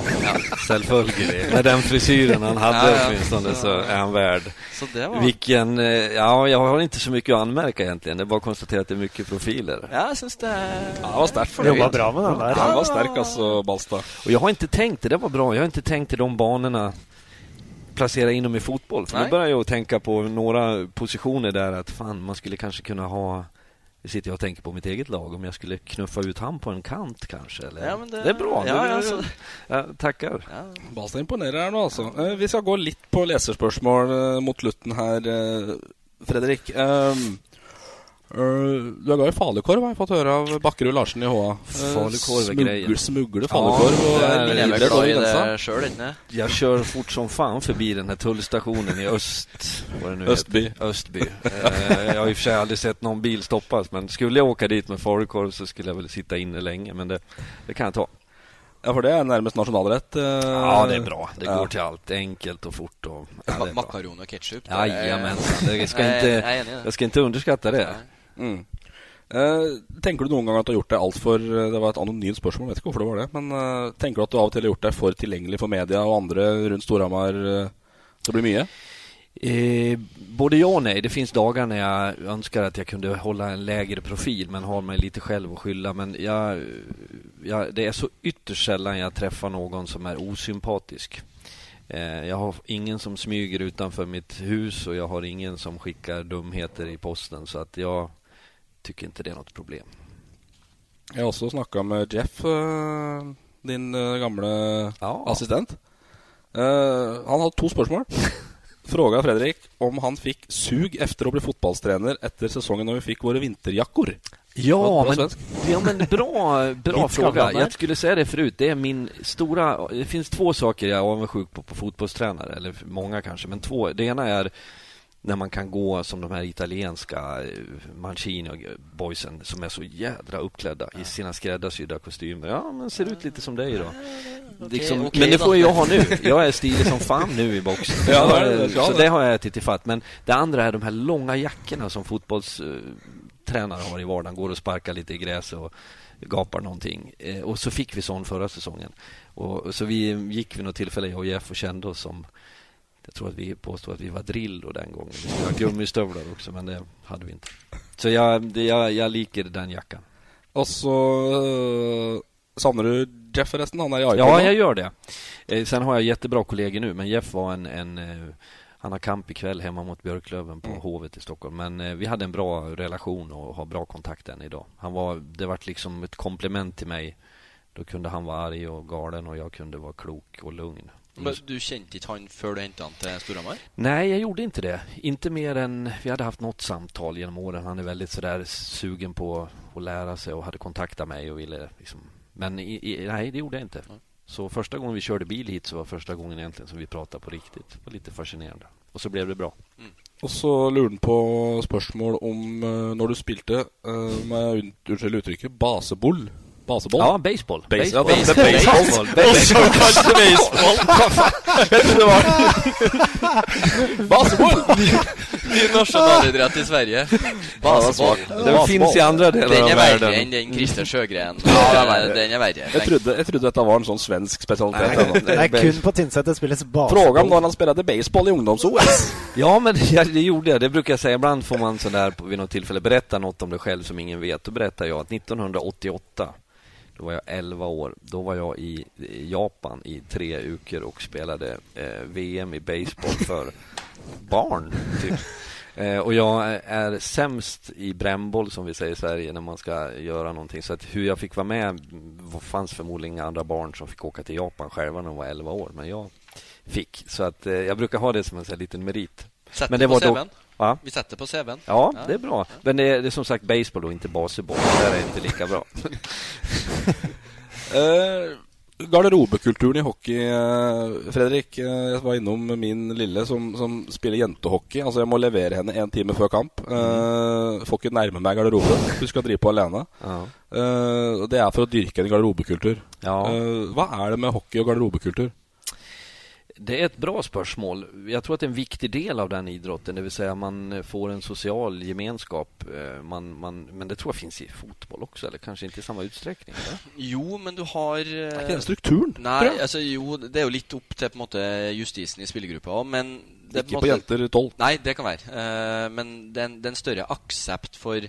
selvfølgelig. Med den frisyren han hade Ja, ja. åtminstone så är han värd. Så det var Vilken, eh, ja jag har inte så mycket att anmärka egentligen. Det är bara att konstatera att det är mycket profiler. Ja, jeg syns det Ja, han var sterk. Jobba bra med den der. Han var sterk, altså, Balstad. Och jag har inte tänkt, det var bra, jag har inte tänkt i de banorna placera in dem i fotboll. För Nej. nu börjar jag att tänka på några positioner där att fan, man skulle kanske kunna ha nu sitter jag och tänker på mitt eget lag, om jag skulle knuffa ut han på en kant kanske? Eller? Ja, men det- är bra. Ja, Det- ja, så- ja, tackar. Balstad imponerer her nå, altså. Eh, Vi skal gå litt på leserspørsmål eh, mot slutten her, eh, Fredrik. Um, eh, du er glad i falukorv, har jeg fått høre av Bakkerud Larsen i HA. Falukorv smugler- grejen. Smugler falukorv. det er är- er glad over i det ikke sant? Jag kör fort som fan förbi den här tullstationen i Öst... Vad det nu Östby. Heter. Östby. Eh, jag har i och för sig aldrig sett någon bil stoppas, men skulle jag åka dit med falukorv så skulle jag väl sitta inne länge, men det, det kan jag ta. Ja, for det er nærmest nasjonalrett. eh, Ja, det är bra. Det ja. går till allt. Enkelt och fort. Och, ja, det är bra. Makaron og ketsjup. det er- Jajamensan. Jag ska, Jeg- inte, jeg er enig i det. jag ska inte underskatta det. Mm. Eh, tenker du noen gang at du har gjort deg altfor eh, Det var et anonymt spørsmål, vet ikke hvorfor det var det. Men eh, tenker du at du av og til har gjort deg for tilgjengelig for media og andre rundt Storhamar? eh, det blir mye? Eh, både ja och nej. Det finns dagar när jag önskar att jag kunde hålla en lägre profil men har mig lite själv att skylla. Men jag, jag, det är så ytterst sällan jag träffar någon som är osympatisk. Eh, jag har ingen som smyger utanför mitt hus och jag har ingen som skickar dumheter i posten så att jag tycker inte det är något problem. Jeg har også snakka med Jeff, eh, din eh, gamle assistent. Eh, han hadde to spørsmål. Fråga Fredrik om han fikk sug efter å bli fotballtrener etter sesongen når vi fikk våre vinterjackor. Ja, men, ja, men bra, bra fråga. Jag skulle säga det förut. Det är min stora... Det finns två saker jag är avundsjuk på på fotbollstränare. Eller många kanske, men två. Det ena är när man kan gå som de här italienska eh, Mancini-boysen som är så jädra uppklädda i sina skräddarsydda kostymer. Ja, men ser ut lite som dig då. Liksom, okej men det får jag ha nu. Jag är stilig som fan nu i boxen. Ja, Så, det. Ja, så det. har jag ätit ifatt. Men det andra är de här långa jackorna som fotbollstränare har i vardagen. Går och sparkar lite i gräset och gapar någonting. Eh, Och så fick vi sån förra säsongen. Och så vi gick vid något tillfälle, jag och Jeff, och kände oss som jag tror att vi påstod att vi var Drillo den gången. Vi skulle ha gummistövlar också, men det hade vi inte. Så jag, det, jag, jag liker den jackan. Og så eh, savner du Jeff, er i AIK Ja, jag gör det. Eh, sen har jag jättebra kollegor nu, men Jeff var en, en eh, han har kamp ikväll hemma mot Björklöven på Hovet i Stockholm. Men eh, vi hade en bra relation och har bra kontakt än idag. Han var, det var liksom ett komplement till mig. Då kunde han vara arg och galen och jag kunde vara klok och lugn. Men du kjente ikke han før du han til Storhamar? Nej, jag gjorde inte det. Inte mer än, vi hade haft något samtal genom åren. Han är väldigt sådär sugen på att lära sig och hade kontaktat mig och ville liksom, men i, i, nej, det gjorde jag inte. Så första gången vi körde bil hit så var första gången egentligen som vi pratade på riktigt. Det var lite fascinerande. Och så blev det bra. Og så lurer han på spørsmål om eh, når du må jeg un- unnskylde uttrykket, baseboll. Baseball? Ja, baseball. Base, Baseball. Det baseball. Baseball. Baseball. Vet du det var Baseball! Ny nasjonalidrett i Sverige. Baseball. Den finns i andra delar av världen. den Christer Sjøgren. Ja, det er verre. Den er verre. Jeg trodde, jeg trodde dette var en sånn svensk spesialitet. Nej, Det kun på Tynset det spilles baseball. Fråga om når han spelade baseball i ungdoms-OS. Ja, men det gjorde jag. Det brukar jag säga. Ibland får man sådär vid något tillfälle berätta något om det själv som ingen vet. Då berättar jag att 1988, då var jag 11 år. Då var jag i Japan i tre veckor och spelade eh, VM i baseball för barn, typ. Eh, och jag är sämst i brännboll som vi säger i Sverige när man ska göra någonting. Så att hur jag fick vara med var- fanns förmodligen inga andra barn som fick åka till Japan själva när de var 11 år. Men jag fick. Så att eh, jag brukar ha det som en sån här liten merit. Sätter Men det på var då... Va? Vi sätter på CVn. Ja, det är bra. Men det är, det är som sagt baseball och inte baseball. Det där är inte lika bra. Eh, garderobekulturen i hockey, eh, Fredrik. Eh, jeg var innom min lille som, som spiller jentehockey. Altså Jeg må levere henne en time før kamp. Eh, får ikke nærme meg garderoben. Hun skal drive på alene. Ja. Og det er for å dyrke en garderobekultur. Ja. Eh, hva er det med hockey og garderobekultur? Det är ett bra spörsmål. Jag tror att det är en viktig del av den idrotten, det vill säga man får en social gemenskap. Eh, Man, man, men det tror jag finns i fotboll också, eller kanske inte i samma utsträckning? Eller? Jo, men du har eh, ikke den strukturen? jeg? altså jo, det er jo litt opp til på en måte justisen i spillergruppa òg, men det er Ikke en på måte- jenter tolv. Nei, det kan. Eh, men det er, en, det er en større aksept for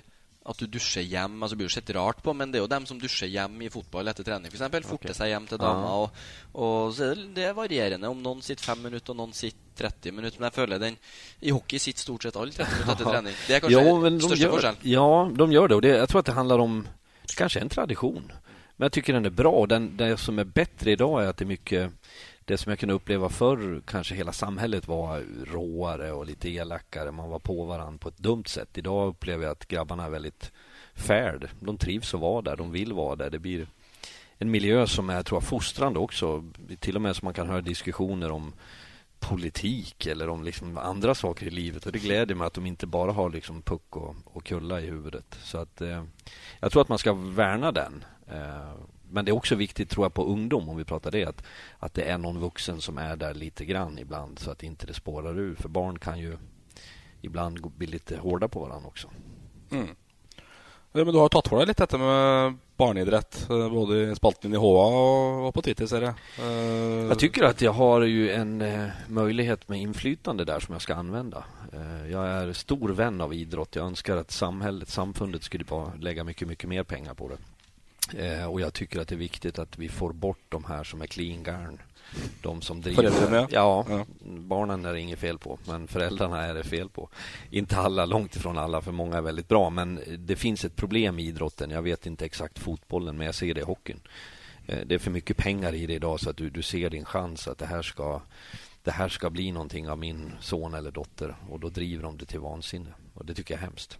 at du dusjer hjem. Altså, det blir jo sett rart på, men det er jo dem som dusjer hjem i fotball etter trening, f.eks. Forter seg hjem til dama. Og, og så er det, det er varierende om noen sitter fem minutter, og noen sitter 30 minutter. Men jeg føler den I hockey sitter stort sett alle 30 minutter etter trening. Det er kanskje Ja, men de største forskjellen. ja, de gör det. Och det, jag tror att det handlar om, det kanske är en tradition. Men jag tycker den är bra. Den, det som är bättre idag är att det är mycket, det som jag kunde uppleva förr, kanske hela samhället var råare och lite elakare. Man var på varandra på ett dumt sätt. Idag upplever jag att grabbarna är väldigt färd. De trivs att vara där, de vill vara där. Det blir en miljö som är, tror jag, fostrande också. Till och med så man kan höra diskussioner om politik eller om liksom andra saker i livet. Och det gläder mig att de inte bara har liksom puck och, och kulla i huvudet. Så att eh, jag tror att man ska värna den. Eh, men det är också viktigt tror jag på ungdom om vi pratar det att, att det är någon vuxen som är där lite grann ibland så att inte det spårar ur. För barn kan ju ibland bli lite hårda på varandra också. Mm. Ja, men du har tatt for deg litt dette med barneidrett, eh, både i spalten i HA og på Twitter, ser jeg. Eh, Jag tycker att jag har ju en eh, möjlighet med inflytande där som jag ska använda. Jag är stor vän av idrott. Jag önskar att samhället, samfundet skulle bara lägga mycket, mycket mer pengar på det. Eh, och jag tycker att det är viktigt att vi får bort de här som är clean garn. De som driver... Föräldrarna, ja. ja. barnen är det inget fel på, men föräldrarna är det fel på. Inte alla, långt ifrån alla, för många är väldigt bra. Men det finns ett problem i idrotten. Jag vet inte exakt fotbollen, men jag ser det i hockeyn. Eh, Det är för mycket pengar i det idag så att du, du ser din chans att det här ska det här ska bli någonting av min son eller dotter och då driver de det till vansinne och det tycker jag är hemskt.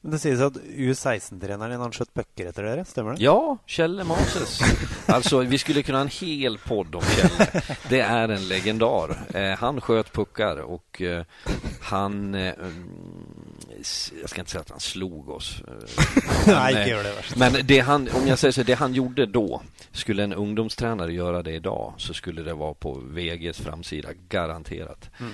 Men det sies at U16-treneren din han skjøt pucker etter dere, stemmer det? Ja, Kjelle Moses. Alltså, vi skulle kunna ha en hel podd om Kjelle. Det är en legendar. Eh, han sköt puckar och eh, han... Eh, jag ska inte säga att han slog oss. Nej, men, eh, gör det värst. Men det han, om jag säger så, det han gjorde då, skulle en ungdomstränare göra det idag så skulle det vara på VGs framsida, garanterat. Mm.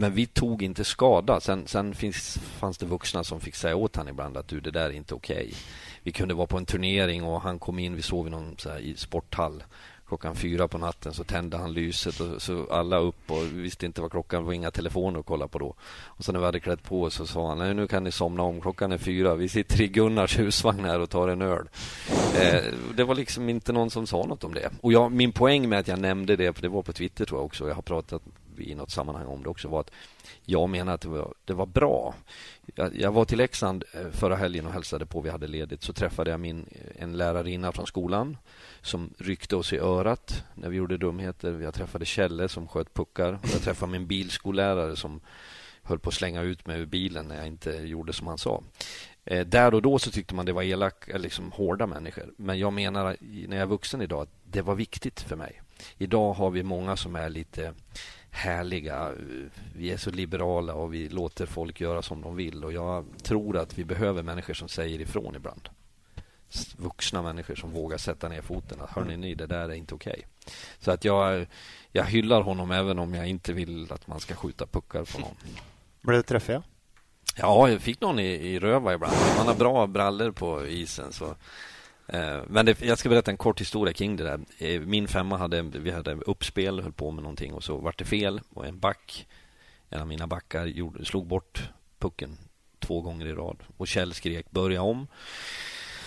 Men vi tog inte skada. Sen, sen finns, fanns det vuxna som fick säga åt han ibland att du, det där är inte okej. Vi kunde vara på en turnering och han kom in, vi sov i någon så här, i sporthall. Klockan fyra på natten så tände han lyset och så alla upp och vi visste inte vad klockan var, inga telefoner att kolla på då. Och sen när vi hade klätt på oss så sa han, nej nu kan ni somna om, klockan är fyra, vi sitter i Gunnars husvagn här och tar en öl. Eh, det var liksom inte någon som sa något om det. Och jag, min poäng med att jag nämnde det, för det var på Twitter tror jag också, jag har pratat i något sammanhang om det också, var att jag menar att det var, det var bra. Jag, jag var till Leksand eh, förra helgen och hälsade på, vi hade ledigt, så träffade jag min, eh, en lärarinna från skolan som ryckte oss i örat när vi gjorde dumheter. Jag träffade Kjelle som sköt puckar. Jag träffade min bilskollärare som höll på att slänga ut mig ur bilen när jag inte gjorde som han sa. Eh, där och då så tyckte man det var elak, eh, liksom hårda människor. Men jag menar när jag är vuxen idag att det var viktigt för mig. Idag har vi många som är lite härliga. Vi är så liberala och vi låter folk göra som de vill. Och jag tror att vi behöver människor som säger ifrån ibland. Vuxna människor som vågar sätta ner foten. Att, Hörni ni, det där är inte okej. Så att jag, jag hyllar honom även om jag inte vill att man ska skjuta puckar på någon. Ble du ja? Ja, jag fick någon i, i röva ibland. Man har bra brallor på isen. Så. Eh, men det, jag ska berätta en kort historia kring det där. Eh, min femma hade, vi hade uppspel, höll på med någonting och så vart det fel och en back, en av mina backar, gjorde, slog bort pucken två gånger i rad. Och Kjell skrek börja om.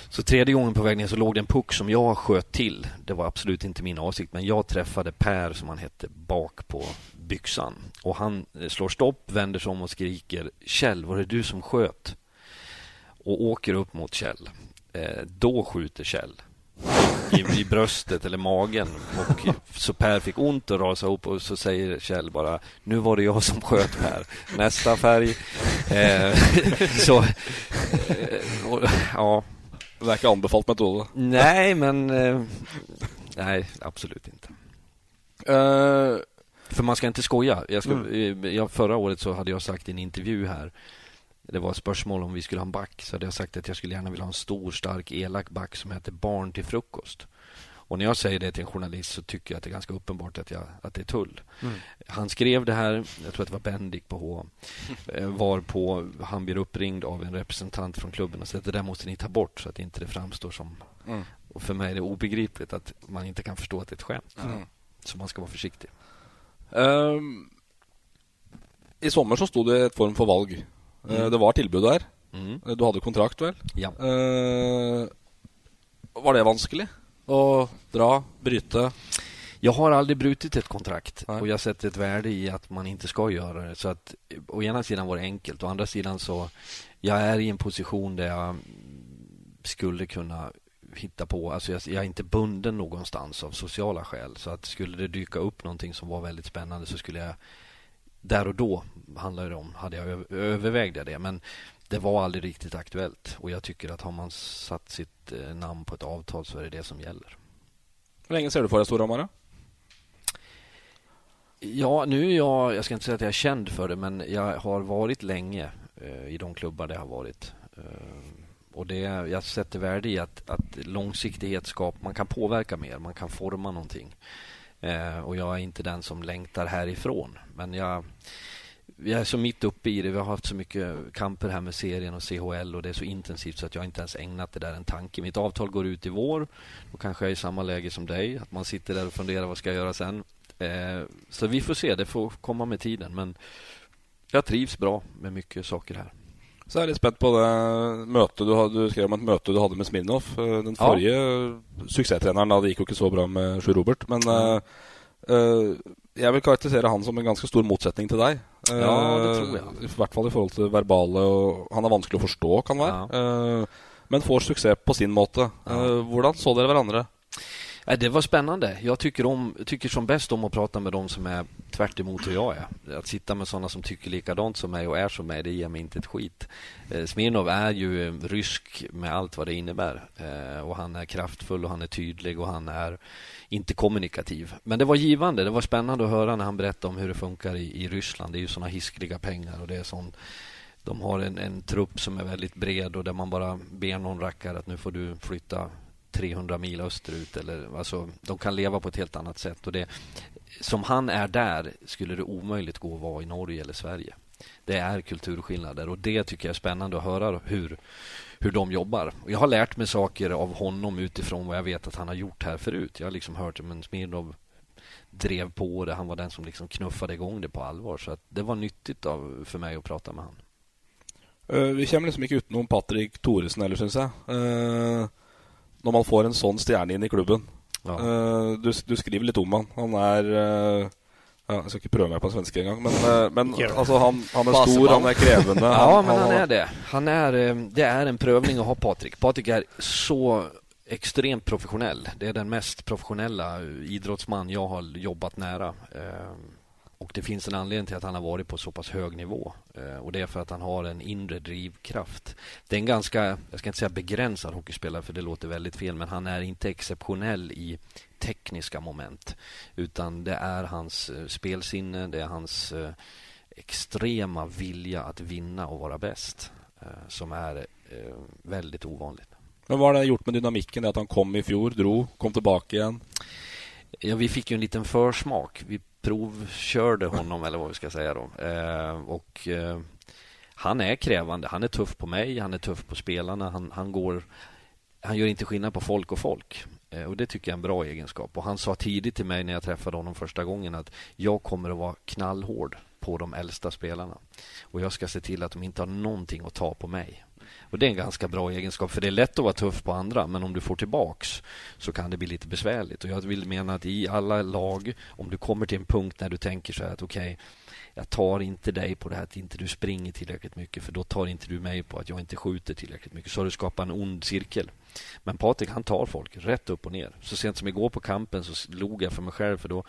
Så tredje gången på väg ner så låg det en puck som jag sköt till. Det var absolut inte min avsikt, men jag träffade Per, som han hette, bak på byxan. Och han eh, slår stopp, vänder sig om och skriker Kjell, var det du som sköt? Och åker upp mot Kjell. Eh, då skjuter Kjell. i, i bröstet eller magen. Och så Per fick ont och rasade upp och så säger Kjell bara Nu var det jag som sköt Per. Nästa färg. Eh, så, eh, och, ja. Det inte anbefallt metod? Nej, men eh, nej, absolut inte. Uh, För man ska inte skoja. Jag ska, mm. jag, förra året så hade jag sagt i en intervju här det var spörsmål om vi skulle ha en back så hade jag sagt att jag skulle gärna vilja ha en stor, stark, elak back som heter Barn till frukost. Och när jag säger det till en journalist så tycker jag att det är ganska uppenbart att, jag, att det är tull. Mm. Han skrev det här, jag tror att det var Bendik på H, eh, var på han blir uppringd av en representant från klubben och säger att det där måste ni ta bort så att inte det framstår som... Mm. Och för mig är det obegripligt att man inte kan förstå att det är ett skämt. Mm. Så man ska vara försiktig. Um, I sommar så stod det ett form för valg mm. Det var tilbud der. Mm. Eh, du hade kontrakt, vel? Ja. Uh, var det vanskelig å dra, bryta? Jag har aldrig brutit ett kontrakt Nej. och jag sätter ett värde i att man inte ska göra det. Så att å ena sidan var det enkelt, å andra sidan så jag är i en position där jag skulle kunna hitta på, alltså jag, jag, är inte bunden någonstans av sociala skäl. Så att skulle det dyka upp någonting som var väldigt spännande så skulle jag där och då handlade det om, hade jag övervägde det. Men det var aldrig riktigt aktuellt. Och jag tycker att har man satt sitt eh, namn på ett avtal så är det det som gäller. Hur länge ser du för dig Storhammar? Ja, nu är jag, jag ska inte säga att jag är känd för det, men jag har varit länge eh, i de klubbar där jag har varit. Eh, och det, jag sätter värde i att, att långsiktighet skapar, man kan påverka mer, man kan forma någonting. Eh, och jag är inte den som längtar härifrån. Men jag, jag är så mitt uppe i det. Vi har haft så mycket kamper här med serien och CHL och det är så intensivt så att jag inte ens ägnat det där en tanke. Mitt avtal går ut i vår. Då kanske jag är i samma läge som dig. Att man sitter där och funderar vad ska jag göra sen. Eh, så vi får se. Det får komma med tiden. Men jag trivs bra med mycket saker här. Så är jag lite spänd på det mötet du, du skrev om ett möte du hade med Smirnov. Eh, den förra ja. succétränaren, det gick ju inte så bra med Sjur Robert. Men mm. uh, jag vill karaktärisera han som en ganska stor motsättning till dig. Uh, ja, det tror jag. I hvert fall i förhållande till verbala och han är vanskelig att förstå kan vara. Ja. Uh, men får succé på sin måte. Ja. Hur såg ni varandra? Det var spännande. Jag tycker, om, tycker som bäst om att prata med dem som är tvärt emot hur jag är. Att sitta med sådana som tycker likadant som mig och är som mig, det ger mig inte ett skit. Eh, Smirnov är ju eh, rysk med allt vad det innebär. Eh, och han är kraftfull och han är tydlig och han är inte kommunikativ. Men det var givande. Det var spännande att höra när han berättade om hur det funkar i, i Ryssland. Det är ju sådana hiskliga pengar och det är sån de har en, en trupp som är väldigt bred och där man bara ber någon rackare att nu får du flytta 300 mil österut. Eller, alltså, de kan leva på ett helt annat sätt. Och det, som han är där skulle det omöjligt gå att vara i Norge eller Sverige. Det är kulturskillnader och det tycker jag är spännande att höra hur, hur de jobbar. Jag har lärt mig saker av honom utifrån vad jag vet att han har gjort här förut. Jag har liksom hört att Smirnov drev på det. Han var den som liksom knuffade igång det på allvar. Så att det var nyttigt av, för mig att prata med honom. Uh, eh, vi kommer liksom inte utenom Patrik Thoresen heller, syns jag. Uh, när man får en sån stjärna in i klubben. Ja. Uh, du, du, skriver lite om han. Han är uh, ja, jag ska inte pröva mig på svenska en gång, men, uh, men alltså, han, han är stor, han är krävande. ja, han, men han, han är det. Han är, det är en prövning att ha Patrik. Patrik är så extremt professionell. Det är den mest professionella idrottsman jag har jobbat nära. Och det finns en anledning till att han har varit på så pass hög nivå. Eh, och det är för att han har en inre drivkraft. Det är en ganska, jag ska inte säga begränsad hockeyspelare för det låter väldigt fel, men han är inte exceptionell i tekniska moment. Utan det är hans eh, spelsinne, det är hans eh, extrema vilja att vinna och vara bäst som är väldigt ovanligt. Men vad har det gjort med dynamiken? Att han kom i fjol, drog, kom tillbaka igen? Ja, vi fick ju en liten försmak. Vi provkörde honom, eller vad vi ska säga då. Eh, och eh, han är krävande. Han är tuff på mig, han är tuff på spelarna. Han, han går... Han gör inte skillnad på folk och folk. Eh, och Det tycker jag är en bra egenskap. Och Han sa tidigt till mig när jag träffade honom första gången att jag kommer att vara knallhård på de äldsta spelarna. Och jag ska se till att de inte har någonting att ta på mig. Och Det är en ganska bra egenskap, för det är lätt att vara tuff på andra, men om du får tillbaks så kan det bli lite besvärligt. Och Jag vill mena att i alla lag, om du kommer till en punkt när du tänker så här att okej, okay, jag tar inte dig på det här att inte du springer tillräckligt mycket för då tar inte du mig på att jag inte skjuter tillräckligt mycket. Så har du skapat en ond cirkel. Men Patrik han tar folk rätt upp och ner. Så sent som igår på kampen så log jag för mig själv för då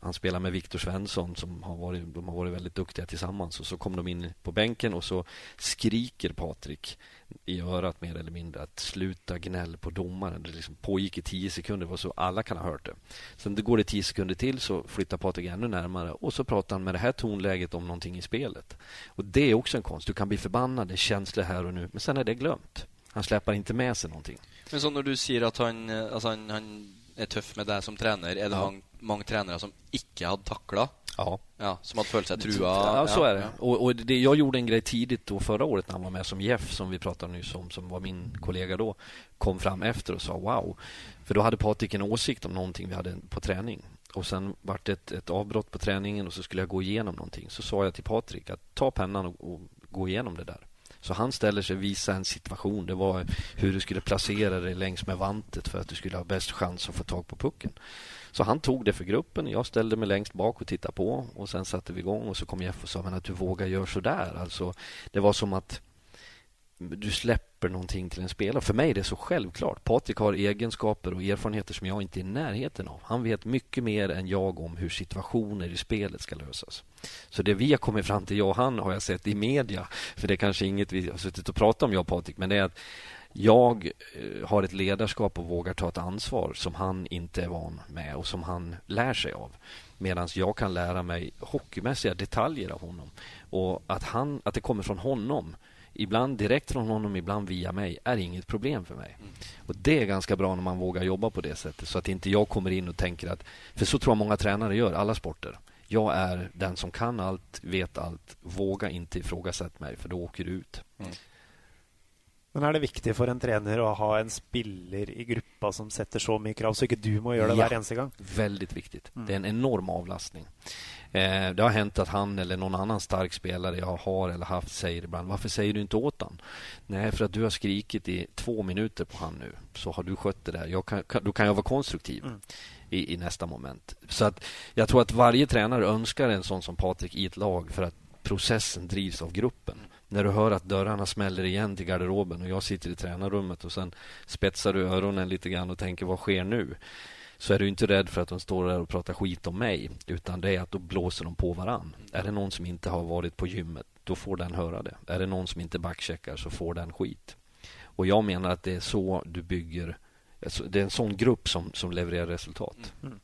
han spelar med Viktor Svensson som har varit, de har varit väldigt duktiga tillsammans. Och så kom de in på bänken och så skriker Patrik i örat mer eller mindre att sluta gnäll på domaren. Det liksom pågick i tio sekunder, var så alla kan ha hört det. Sen det går det tio sekunder till så flyttar Patrik ännu närmare och så pratar han med det här tonläget om någonting i spelet. Och Det är också en konst. Du kan bli förbannad, det är känslor här och nu, men sen är det glömt. Han släpper inte med sig någonting. Men så när du säger att han, alltså han, han är tuff med dig som tränare, är det ja. många, många tränare som icke hade tacklat? Ja. ja. Som följt sig trua? Ja, så är det. Och, och det, Jag gjorde en grej tidigt då förra året när han var med som Jeff, som vi pratade nyss om, som var min kollega då, kom fram efter och sa wow. För då hade Patrik en åsikt om någonting vi hade på träning. Och Sen vart det ett, ett avbrott på träningen och så skulle jag gå igenom någonting. Så sa jag till Patrik att ta pennan och, och gå igenom det där. Så han ställer sig och visar en situation. Det var hur du skulle placera dig längs med vantet för att du skulle ha bäst chans att få tag på pucken. Så han tog det för gruppen. Jag ställde mig längst bak och tittade på och sen satte vi igång och så kom Jeff och sa men att du vågar göra så där. Alltså, det var som att du släpper någonting till en spelare. För mig är det så självklart. Patrik har egenskaper och erfarenheter som jag inte är i närheten av. Han vet mycket mer än jag om hur situationer i spelet ska lösas. Så det vi har kommit fram till, jag och han, har jag sett i media. För det är kanske inget vi har suttit och pratat om, jag och Patrik. Men det är att jag eh, har ett ledarskap och vågar ta ett ansvar som han inte är van med och som han lär sig av. Medan jag kan lära mig hockeymässiga detaljer av honom. Och att, han, att det kommer från honom ibland direkt från honom, ibland via mig, är inget problem för mig. Mm. Och Det är ganska bra när man vågar jobba på det sättet så att inte jag kommer in och tänker att... För så tror jag många tränare gör, alla sporter. Jag är den som kan allt, vet allt. Våga inte ifrågasätta mig, för då åker du ut. Mm. Men är det viktigt för en tränare att ha en spelare i gruppen som sätter så mycket krav så inte du måste göra det ja, varje gång? Väldigt viktigt. Mm. Det är en enorm avlastning. Eh, det har hänt att han eller någon annan stark spelare jag har eller haft säger ibland Varför säger du inte åt han? Nej, för att du har skrikit i två minuter på han nu så har du skött det där. Jag kan, då kan jag vara konstruktiv. Mm. I, i, nästa moment. Så att jag tror att varje tränare önskar en sån som Patrik i ett lag för att processen drivs av gruppen. När du hör att dörrarna smäller igen till garderoben och jag sitter i tränarrummet och sen spetsar du öronen lite grann och tänker vad sker nu? Så är du inte rädd för att de står där och pratar skit om mig. Utan det är att då blåser de på varann. Är det någon som inte har varit på gymmet, då får den höra det. Är det någon som inte backcheckar så får den skit. Och jag menar att det är så du bygger... Alltså, det är en sån grupp som, som levererar resultat. Mm.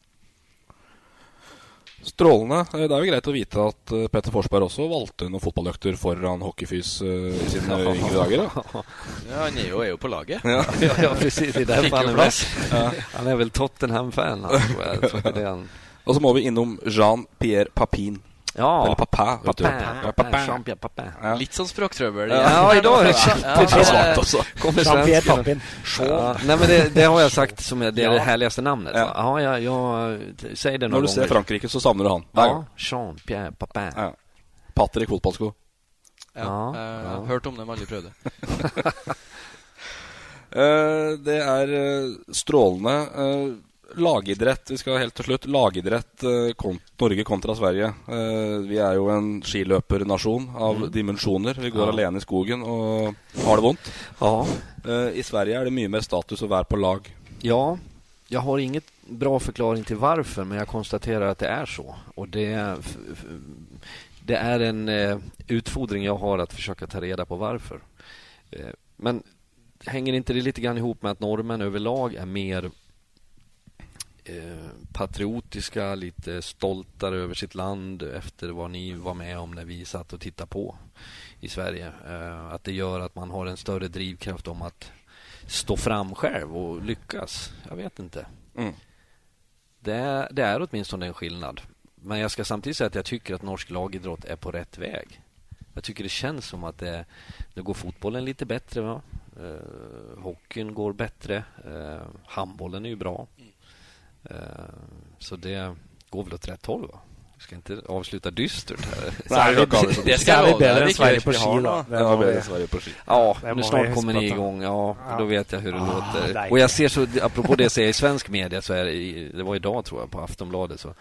Strålende. Det er jo greit å vite at eh, Peter Forsberg også valgte noen fotballøkter foran hockeyfys uh, i sine yngre dager. Ja. ja, han är ju, är ju på laget. Ja, ja, ja precis. Han är mest. Ja. Han är väl Tottenham-fan. Och så må vi innom Jean-Pierre Papin. Ja. Eller pappa. Pappa. pappa. Jean-Pierre Pappa. Ja. Lite som språktröbbel. Ja, ja idag är det svårt också. Jean-Pierre Papin. Ja. Nej, men det, det, har jag sagt som det är det härligaste namnet. Ja, ja jag, jag säger det några När du ser Frankrike så samlar du han. Ja, Jean-Pierre Papin. Ja. Patrick fotbollsko. Ja, ja, uh, ja. hört om det, men aldrig prövat. uh, det är uh, strålande. Lagidrett. Vi skal helt til slutt. Lagidrett eh, kont Norge kontra Sverige. Eh, vi er jo en skiløpernasjon av mm. dimensjoner. Vi går ja. alene i skogen og har det vondt. Ja. Eh, I Sverige är det mycket mer status att vara på lag. Ja, jag har inget bra förklaring till varför, men jag konstaterar att det är så. Och det, det är en utfordring jag har att försöka ta reda på varför. Men hänger inte det lite grann ihop med att norrmän överlag är mer Eh, patriotiska, lite stoltare över sitt land efter vad ni var med om när vi satt och tittade på i Sverige. Eh, att det gör att man har en större drivkraft om att stå fram själv och lyckas. Jag vet inte. Mm. Det, det är åtminstone en skillnad. Men jag ska samtidigt säga att jag tycker att norsk lagidrott är på rätt väg. Jag tycker det känns som att det, det går fotbollen lite bättre. Va? Eh, hockeyn går bättre. Eh, handbollen är ju bra. Mm. Eh, så det går väl åt rätt håll. Va? Jag ska inte avsluta dystert här. Nej, inte. Det ska vi bedre enn Sverige på ski. Det Ja, vi- enn Sverige på ski. Ja, Det nu vi snart kommer ni igång. Ja, då vet jag hur det Ah, låter. Och jag ser så, apropå det jag säger i svensk media så är det, i- det var idag tror jag på Aftonbladet så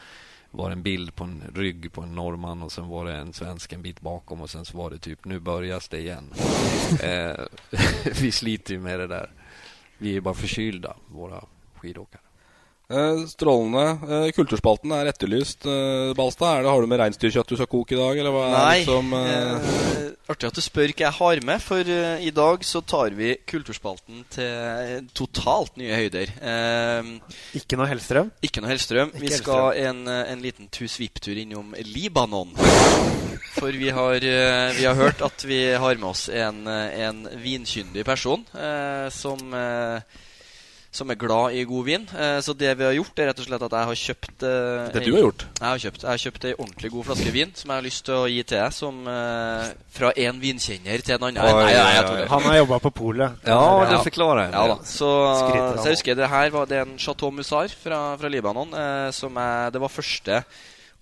var det en bild på en rygg på en norrman och sen var det en svensk en bit bakom och sen så var det typ nu börjas det igen. eh, vi sliter ju med det där. Vi är bara förkylda, våra skidåkare. Eh, strålende. Eh, kulturspalten er etterlyst. Eh, Balstad, er det, har du med reinsdyrkjøtt du skal koke i dag, eller hva Nei. liksom eh, artig at du spør hva jeg har med, for i dag så tar vi kulturspalten til totalt nye høyder. Eh, Ikke noe Hellstrøm? ikke noe Hellstrøm. Vi Ikke skal en, en liten tur-svipp-tur innom Libanon. For vi har, vi har hørt at vi har med oss en, en vinkyndig person eh, som eh, som er glad i god vin. Eh, Så det vi har gjort, er rett og slett at jeg har kjøpt eh, Det du har gjort? Jeg har kjøpt, jeg har kjøpt ei ordentlig god flaske vin som jeg har lyst til å gi til deg. Som eh, fra en vinkjenner til en annen. Oi, Nei, nei, jeg. Han har jobba på polet. Ja, Ja. det förklarar en Ja. Så, så jeg husker det her var det en Chateau Musar fra, fra Libanon. Som jeg, det var første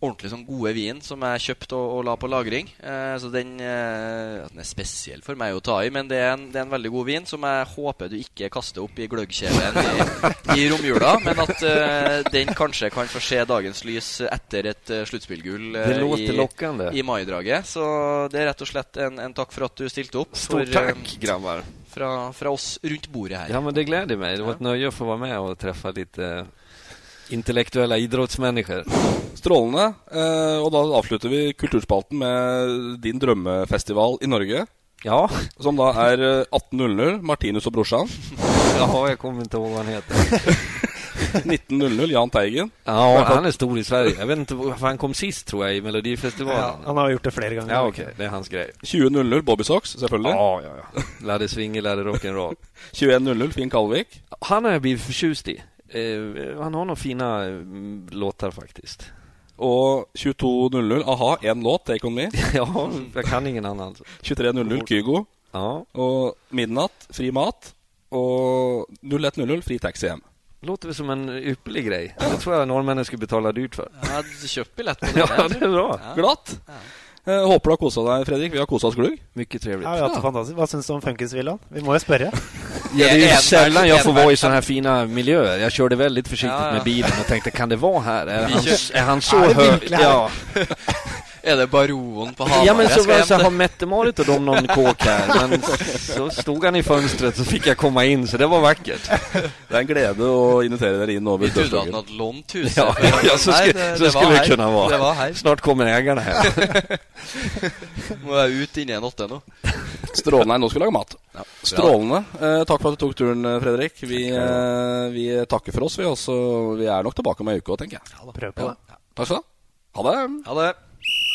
ordentlig sånn gode vin som jeg kjøpte og, og la på lagring. Eh, så den, eh, den er spesiell for meg å ta i, men det er, en, det er en veldig god vin som jeg håper du ikke kaster opp i gløggkjelen i, i romjula, men at eh, den kanskje kan få se dagens lys etter et uh, sluttspillgull eh, i, i maidraget. Så det er rett og slett en, en takk for at du stilte opp. Stort for, eh, grabbar. fra, fra oss rundt bordet her. Ja men det gläder mig. Det var ett nöje att få vara med och träffa lite intellektuella idrottsmänniskor. Strålende. Eh, og da avslutter vi kulturspalten med din drømmefestival i Norge. Ja. Som er eh, 18.00, Martinus og brorsan. Jaha, jag kommer inte ihåg vad han heter. 19.00, Jahn Teigen. Ja, han är stor i Sverige. Jag vet inte varför han kom sist tror jag i Melodifestivalen. Ja, han har gjort det flere ganger. Ja, okej. Det är hans grej. 20.00, Bobby Socks, selvfølgelig. Ja, ja, ja. Lärde swing, lärde rock'n'roll. 21.00, Finn Kalvik. Han har jag blivit förtjust i. Eh, han har några fina mm, låtar faktiskt. Og 22.00, a-ha, én låt, Take On Me. ja, jag kan ingen annan. 23.00, Kygo. Ja. Og midnatt, fri mat. Og 01.00, fri taxi hjem. Låter väl som en ypperlig grej. Det tror jag norrmännen skulle betala dyrt för. Jeg hadde kjøpt billett på det. Ja, det är bra. Glatt. Eh, håper du har kosa deg, Fredrik. Vi har kosa oss glugg. Mycket trevligt. Ja, vi har hatt det fantastisk. Hva syns du om Funkisvillaen? Vi må jo spørre. Ja, det är ju sällan jag får vara i sådana här fina miljöer. Jag körde väldigt försiktigt Ja, ja. med bilen och tänkte, kan det vara här? Är han, är han så hög? Ja. Er det baronen på Hamar ja, men så, hjem så har Mette-Marit och de någon kåk här. Men så stod han i fönstret så fick jag komma in, så det var vackert. Det er en glede å invitere dere inn over Vi trodde dørstokken. hadde lånt huset. Ja, ja, ja så, skulle, det- så det skulle det her. kunna vara. Det var her. Snart kommer ägarna här. Må jeg ut inni en åtte nå. Strålende. Nei, nå skal vi lage mat. Ja. Strålende. Eh, takk for at du tok turen, eh, Fredrik. Vi, eh, vi takker for oss, vi også. Vi er nok tilbake om ei uke òg, tenker jeg. Prøv på det. Du ha. Ha det. Ha det.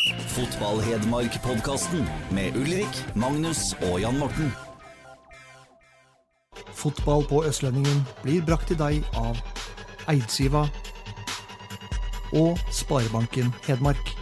Fotball-Hedmark-podkasten med Ulrik, Magnus og Jan Morten. Fotball på Østlendingen blir brakt til deg av Eidsiva og Sparebanken Hedmark.